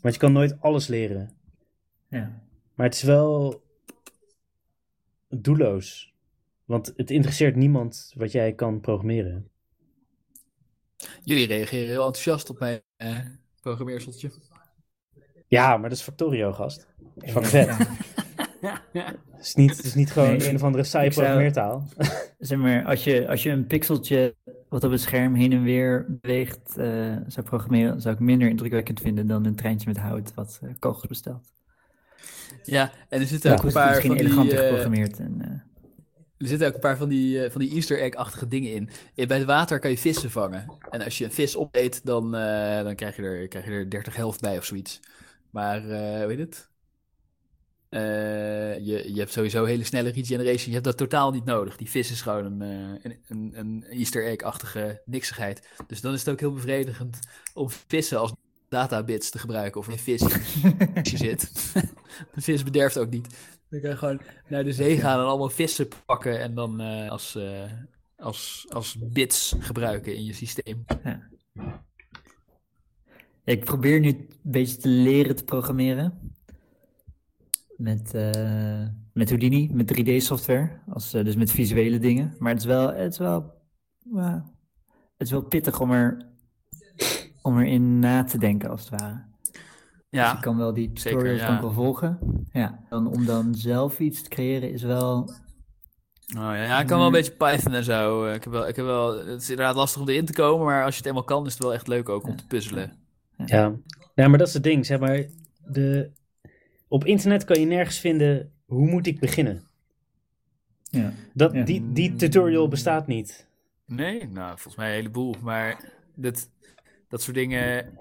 Want je kan nooit alles leren. Ja. Maar het is wel doelloos. Want het interesseert niemand wat jij kan programmeren. Jullie reageren heel enthousiast op mijn eh, programmeerseltje. Ja, maar dat is Factorio, gast. Dat is vet. Het is niet, het is niet gewoon Nee, een of andere saaie programmeertaal. Zeg maar, als je, als je een pixeltje wat op het scherm heen en weer beweegt eh, zou programmeren, zou ik minder indrukwekkend vinden dan een treintje met hout wat eh, kogels bestelt. Ja, en er zitten ook een paar misschien van die... eleganter eh, geprogrammeerd. En, Er zitten ook een paar van die, van die Easter egg-achtige dingen in. Bij het water kan je vissen vangen. En als je een vis opeet, dan, dan krijg, je er, krijg je er 30 helft bij of zoiets. Maar, hoe heet het? Eh, je, je hebt sowieso hele snelle regeneration. Je hebt dat totaal niet nodig. Die vis is gewoon een, eh, een, een, een Easter egg-achtige niksigheid. Dus dan is het ook heel bevredigend om vissen als databits te gebruiken. Of een vis als je zit. de vis bederft ook niet. Dan kan je gewoon naar de zee gaan en allemaal vissen pakken en dan eh, als, als, als bits gebruiken in je systeem. Ik probeer nu een beetje te leren te programmeren. Met, eh, met Houdini, met 3D-software. Als, eh, dus met visuele dingen. Maar het is wel, het is wel, ja, het is wel pittig om, er, om erin na te denken, als het ware. Dus ik kan wel die zeker, tutorials ja. kan ik wel volgen. Ja, dan, om dan zelf iets te creëren is wel... Oh, ja, ja, ik kan wel een beetje Python en zo. Eh, Ik heb wel, ik heb wel, het is inderdaad lastig om erin te komen, maar als je het eenmaal kan, is het wel echt leuk ook om te puzzelen. Ja. ja, maar dat is het ding. Zeg maar, de... Op internet kan je nergens vinden hoe moet ik beginnen. Ja. Dat, Ja. die, die tutorial bestaat niet. Nee, nou, volgens mij een heleboel, maar dit, dat soort dingen...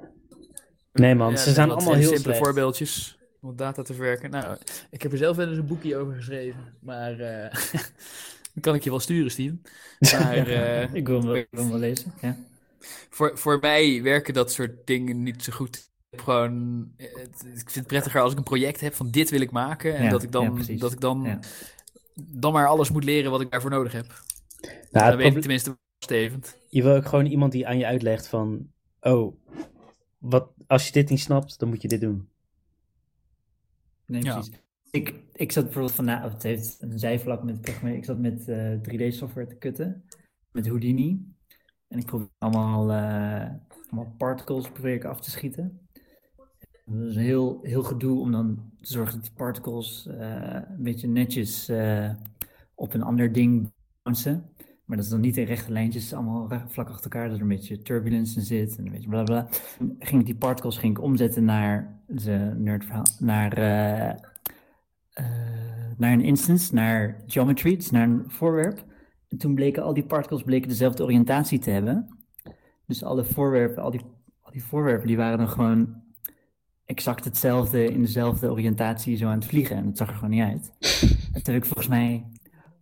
Nee man, Ja, ze dat zijn allemaal heel simpele slecht. voorbeeldjes om data te verwerken. Nou, ik heb er zelf wel eens een boekje over geschreven, maar eh dat kan ik je wel sturen, Steven. Maar eh, Ik wil hem wel, ik wil hem wel lezen, ja. voor, voor mij werken dat soort dingen niet zo goed. Heb gewoon, eh, het- ik vind het prettiger als ik een project heb van dit wil ik maken en Ja, dat ik dan, dat ik dan, Ja. dan maar alles moet leren wat ik daarvoor nodig heb. Nou, dan het weet ik tenminste stevend. Je wil ook gewoon iemand die aan je uitlegt van... Oh, wat, als je dit niet snapt, dan moet je dit doen. Nee, Ja. precies. Ik, ik zat bijvoorbeeld van, nou, het heeft een zijvlak met programmeren. Ik zat met eh, 3D-software te kutten, met Houdini. En ik probeer allemaal, eh, allemaal particles probeer ik af te schieten. Dat is een heel, heel gedoe om dan te zorgen dat die particles eh, een beetje netjes eh, op een ander ding bouncen. Maar dat is dan niet in rechte lijntjes, allemaal vlak achter elkaar, dat er een beetje turbulence in zit en een beetje bla bla. Ging ik die particles ging ik omzetten naar, de nerdverhaal, naar, eh, naar een instance, naar geometry, dus naar een voorwerp. En toen bleken al die particles bleken dezelfde oriëntatie te hebben. Dus alle voorwerpen, al die, al die voorwerpen, die waren dan gewoon exact hetzelfde in dezelfde oriëntatie zo aan het vliegen. En dat zag er gewoon niet uit. En toen heb ik volgens mij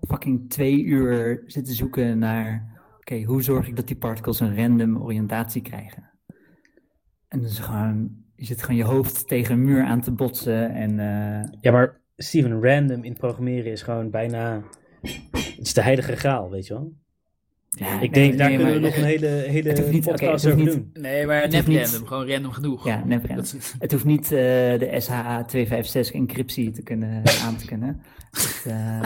fucking twee uur zitten zoeken naar, oké, hoe zorg ik dat die particles een random oriëntatie krijgen? En dus gewoon, je zit gewoon je hoofd tegen een muur aan te botsen en... eh, Ja, maar Steven, random in programmeren is gewoon bijna... Het is de heilige graal, weet je wel? Ja, Ik nee, denk, daar nee, kunnen we nog een hele, hele niet- podcast over niet- doen. Nee, maar Het niet- random, gewoon random genoeg. Ja, nep Dat random. is- Het hoeft niet eh, de SHA-256 encryptie te kunnen, aan te kunnen. Het, eh,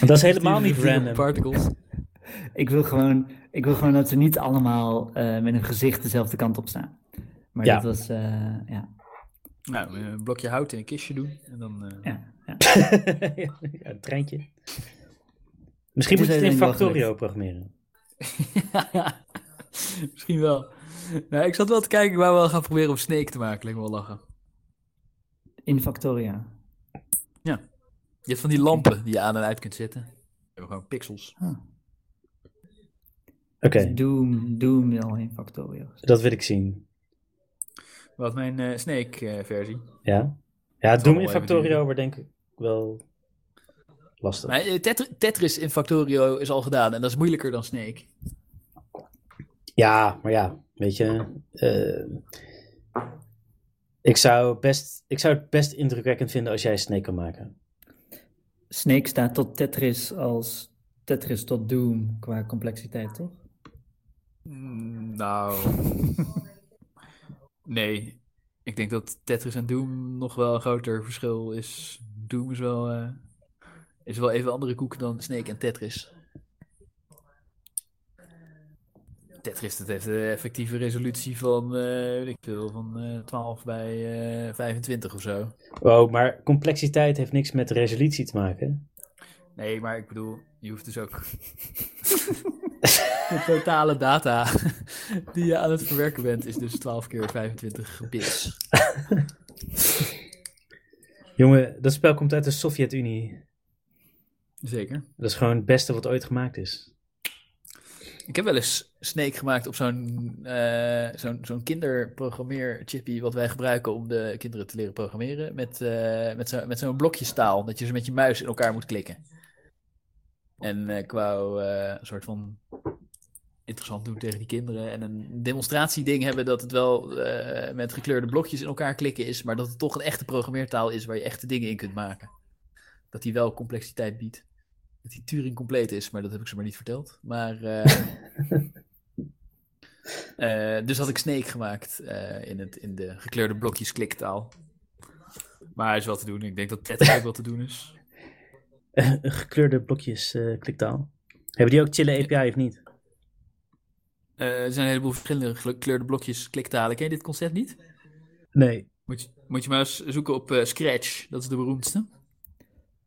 Dat is helemaal niet random. Particles. ik, wil gewoon, ik wil gewoon dat ze niet allemaal eh, met hun gezicht dezelfde kant op staan. Maar Ja. dat was, eh, ja. Nou, een blokje hout in een kistje doen en dan... eh, ja, ja. ja, een treintje. Misschien moet je het in Factorio gelukt. Programmeren. Misschien wel. Nou, ik zat wel te kijken, wou wel gaan proberen om Snake te maken. Lijkt me wel lachen. In Factoria. Je hebt van die lampen die je aan en uit kunt zetten. We hebben gewoon pixels. Oké, Dus Doom, Doom wel in Factorio. dat wil ik zien. Wat mijn eh, Snake-versie. Ja? Ja, zal Doom in Factorio wordt denk ik wel lastig. Maar eh, Tetri- Tetris in Factorio is al gedaan en dat is moeilijker dan Snake. Ja, maar ja, weet je. eh, ik, zou best, ik zou het best indrukwekkend vinden als jij Snake kan maken. Snake staat tot Tetris als Tetris tot Doom qua complexiteit, toch? Mm, nou. nee. Ik denk dat Tetris en Doom nog wel een groter verschil is. Doom is wel, eh, is wel even andere koek dan Snake en Tetris. Tetris dat heeft een effectieve resolutie van, eh, weet ik veel, van eh 12 bij eh 25 of zo. Oh, maar complexiteit heeft niks met resolutie te maken. Nee, maar ik bedoel, je hoeft dus ook. De totale data die je aan het verwerken bent is dus 12 keer 25 bits. Jongen, dat spel komt uit de Sovjet-Unie. Zeker. Dat is gewoon het beste wat ooit gemaakt is. Ik heb wel eens Snake gemaakt op zo'n eh zo'n zo'n kinderprogrammeerchippy wat wij gebruiken om de kinderen te leren programmeren. Met, eh, met zo'n met zo'n blokjestaal, dat je ze met je muis in elkaar moet klikken. En eh, ik wou eh, een soort van interessant doen tegen die kinderen. En een demonstratieding hebben dat het wel eh, met gekleurde blokjes in elkaar klikken is, maar dat het toch een echte programmeertaal is waar je echte dingen in kunt maken. Dat die wel complexiteit biedt. Dat die Turing compleet is, maar dat heb ik ze maar niet verteld. Maar. eh, eh, dus had ik Snake gemaakt eh, in, het, in de gekleurde blokjes kliktaal. Maar hij is wel te doen. Ik denk dat Tetris ook wel te doen is. Gekleurde blokjes eh, kliktaal. Hebben die ook chille API of niet? Eh, er zijn een heleboel verschillende gekleurde blokjes kliktalen. Ken je dit concept niet? Nee. Moet je, moet je maar eens zoeken op eh, Scratch. Dat is de beroemdste.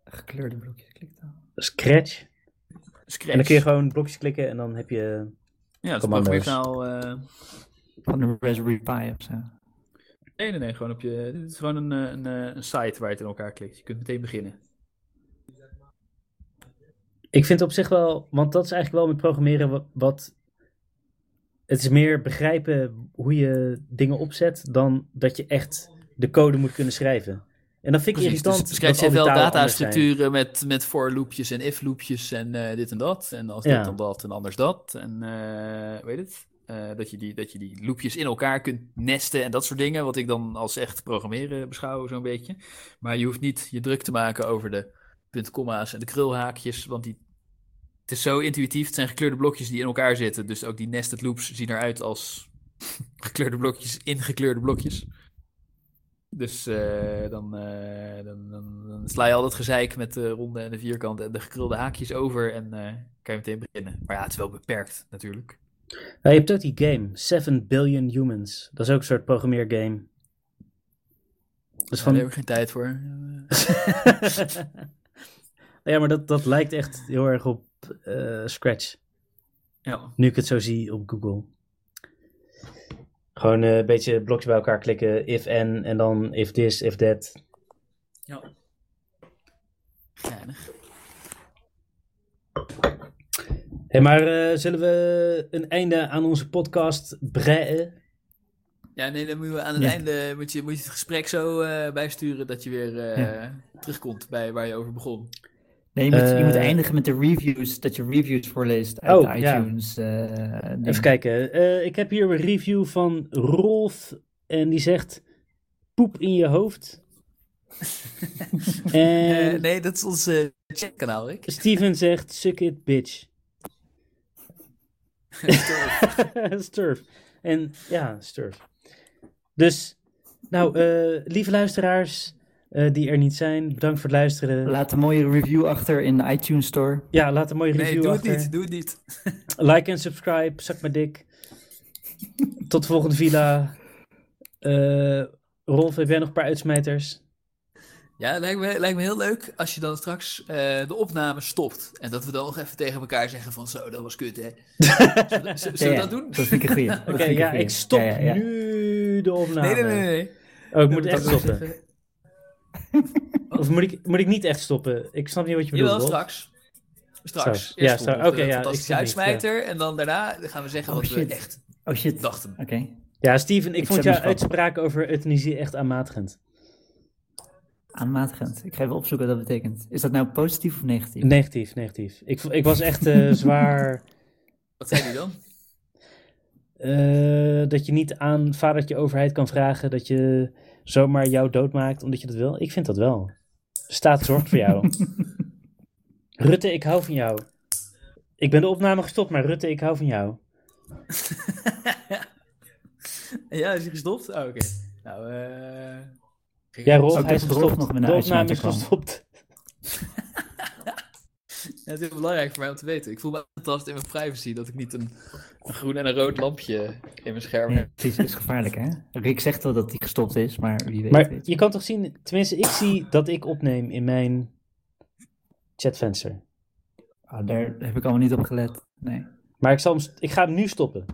Gekleurde blokjes kliktaal. Scratch. Scratch. En dan kun je gewoon blokjes klikken en dan heb je... ja, dat is een commando's. programmeertaal. eh, Van de Raspberry Pi of zo. nee, nee, nee. Gewoon op je, het is gewoon een, eh, een, eh, een site waar je het in elkaar klikt. Je kunt meteen beginnen. Ik vind op zich wel, want dat is eigenlijk wel met programmeren wat, wat- het is meer begrijpen hoe je dingen opzet dan dat je echt de code moet kunnen schrijven. En dat vind ik Precies, irritant. dus Scratch heeft die wel datastructuren met, met for loopjes en if loopjes en eh, dit en dat. En als dit dan dat en anders dat. En eh weet het? Eh, dat, je die, dat je die loopjes in elkaar kunt nesten en dat soort dingen. Wat ik dan als echt programmeren beschouw, zo'n beetje. Maar je hoeft niet je druk te maken over de puntkomma's en de krulhaakjes. Want die, het is zo intuïtief. Het zijn gekleurde blokjes die in elkaar zitten. Dus ook die nested loops zien eruit als gekleurde blokjes in gekleurde blokjes. Dus eh, dan, eh, dan, dan, dan sla je al dat gezeik met de ronde en de vierkant en de gekrulde haakjes over en eh, kan je meteen beginnen. Maar ja, het is wel beperkt natuurlijk. Ja, je hebt ook die game, 7 Billion Humans. Dat is ook een soort programmeergame. Dat is Daar van... heb ik geen tijd voor. ja, maar dat, dat lijkt echt heel erg op Scratch. ja. Nu ik het zo zie op Google. Gewoon eh, een beetje blokjes bij elkaar klikken. If en en dan if this, if that. ja. Geinig. Hey, maar eh, zullen we een einde aan onze podcast breien? Ja, nee, dan moeten we aan het Ja. einde moet je, moet je het gesprek zo eh, bijsturen dat je weer eh, Ja. terugkomt bij waar je over begon. Nee, je moet, je moet Eh, eindigen met de reviews, dat je reviews voorleest uit Oh, ja. iTunes. eh. Even kijken. Eh, ik heb hier een review van Rolf. En die zegt: poep in je hoofd. en Eh, nee, dat is ons chatkanaal, Rick. Steven zegt: suck it, bitch. Sturf. En ja, Sturf. Dus, nou, eh, lieve luisteraars eh, die er niet zijn, bedankt voor het luisteren. Laat een mooie review achter in de iTunes Store. ja, laat een mooie review Nee, doe het achter. niet, doe het niet. Like en subscribe, zak maar dik. Tot de volgende villa. Eh, Rolf, heb jij nog een paar uitsmijters? Ja, lijkt me, lijkt me heel leuk als je dan straks eh, de opname stopt. En dat we dan nog even tegen elkaar zeggen van zo, dat was kut hè. Zullen, zullen we Ja, dat doen? Dat vind ik een goeie. Dat Oké, ja, ik stop Ja, ja, ja. nu de opname. Nee, nee, nee, nee. Oh, ik moet Dat echt stoppen. zeggen- Of moet ik, moet ik niet echt stoppen? Ik snap niet wat je bedoelt. Jawel, straks. Straks. Eerst Ja, straks. nog Oké, ja, ik fantastische niet, uitsmijter. En dan daarna gaan we zeggen Oh, wat we echt Oh shit. dachten. Oké. Ja, Steven, ik, Ik vond jouw uitspraak over euthanasie echt aanmatigend. Aanmatigend. Ik ga even opzoeken wat dat betekent. Is dat nou positief of negatief? Negatief, negatief. Ik, ik was echt eh, zwaar Wat zei die dan? eh, dat je niet aan vadertje overheid kan vragen dat je zomaar jou doodmaakt omdat je dat wil. Ik vind dat wel. De staat zorgt voor jou. Rutte, ik hou van jou. Ik ben de opname gestopt, maar Rutte, ik hou van jou. ja, is hij gestopt? Oh, oké. Nou, eh... Ja, Rolf, hij is gestopt. nog De opname is gestopt. Ja, het is belangrijk voor mij om te weten. Ik voel me aantast in mijn privacy dat ik niet een, een groen en een rood lampje in mijn scherm Ja, precies, is gevaarlijk hè. Rick zegt wel dat hij gestopt is, maar wie weet. Maar weet je kan toch zien, tenminste, ik zie dat ik opneem in mijn chatvenster. Ah, daar heb ik allemaal niet op gelet. Nee. Maar ik, zal hem, ik ga hem nu stoppen.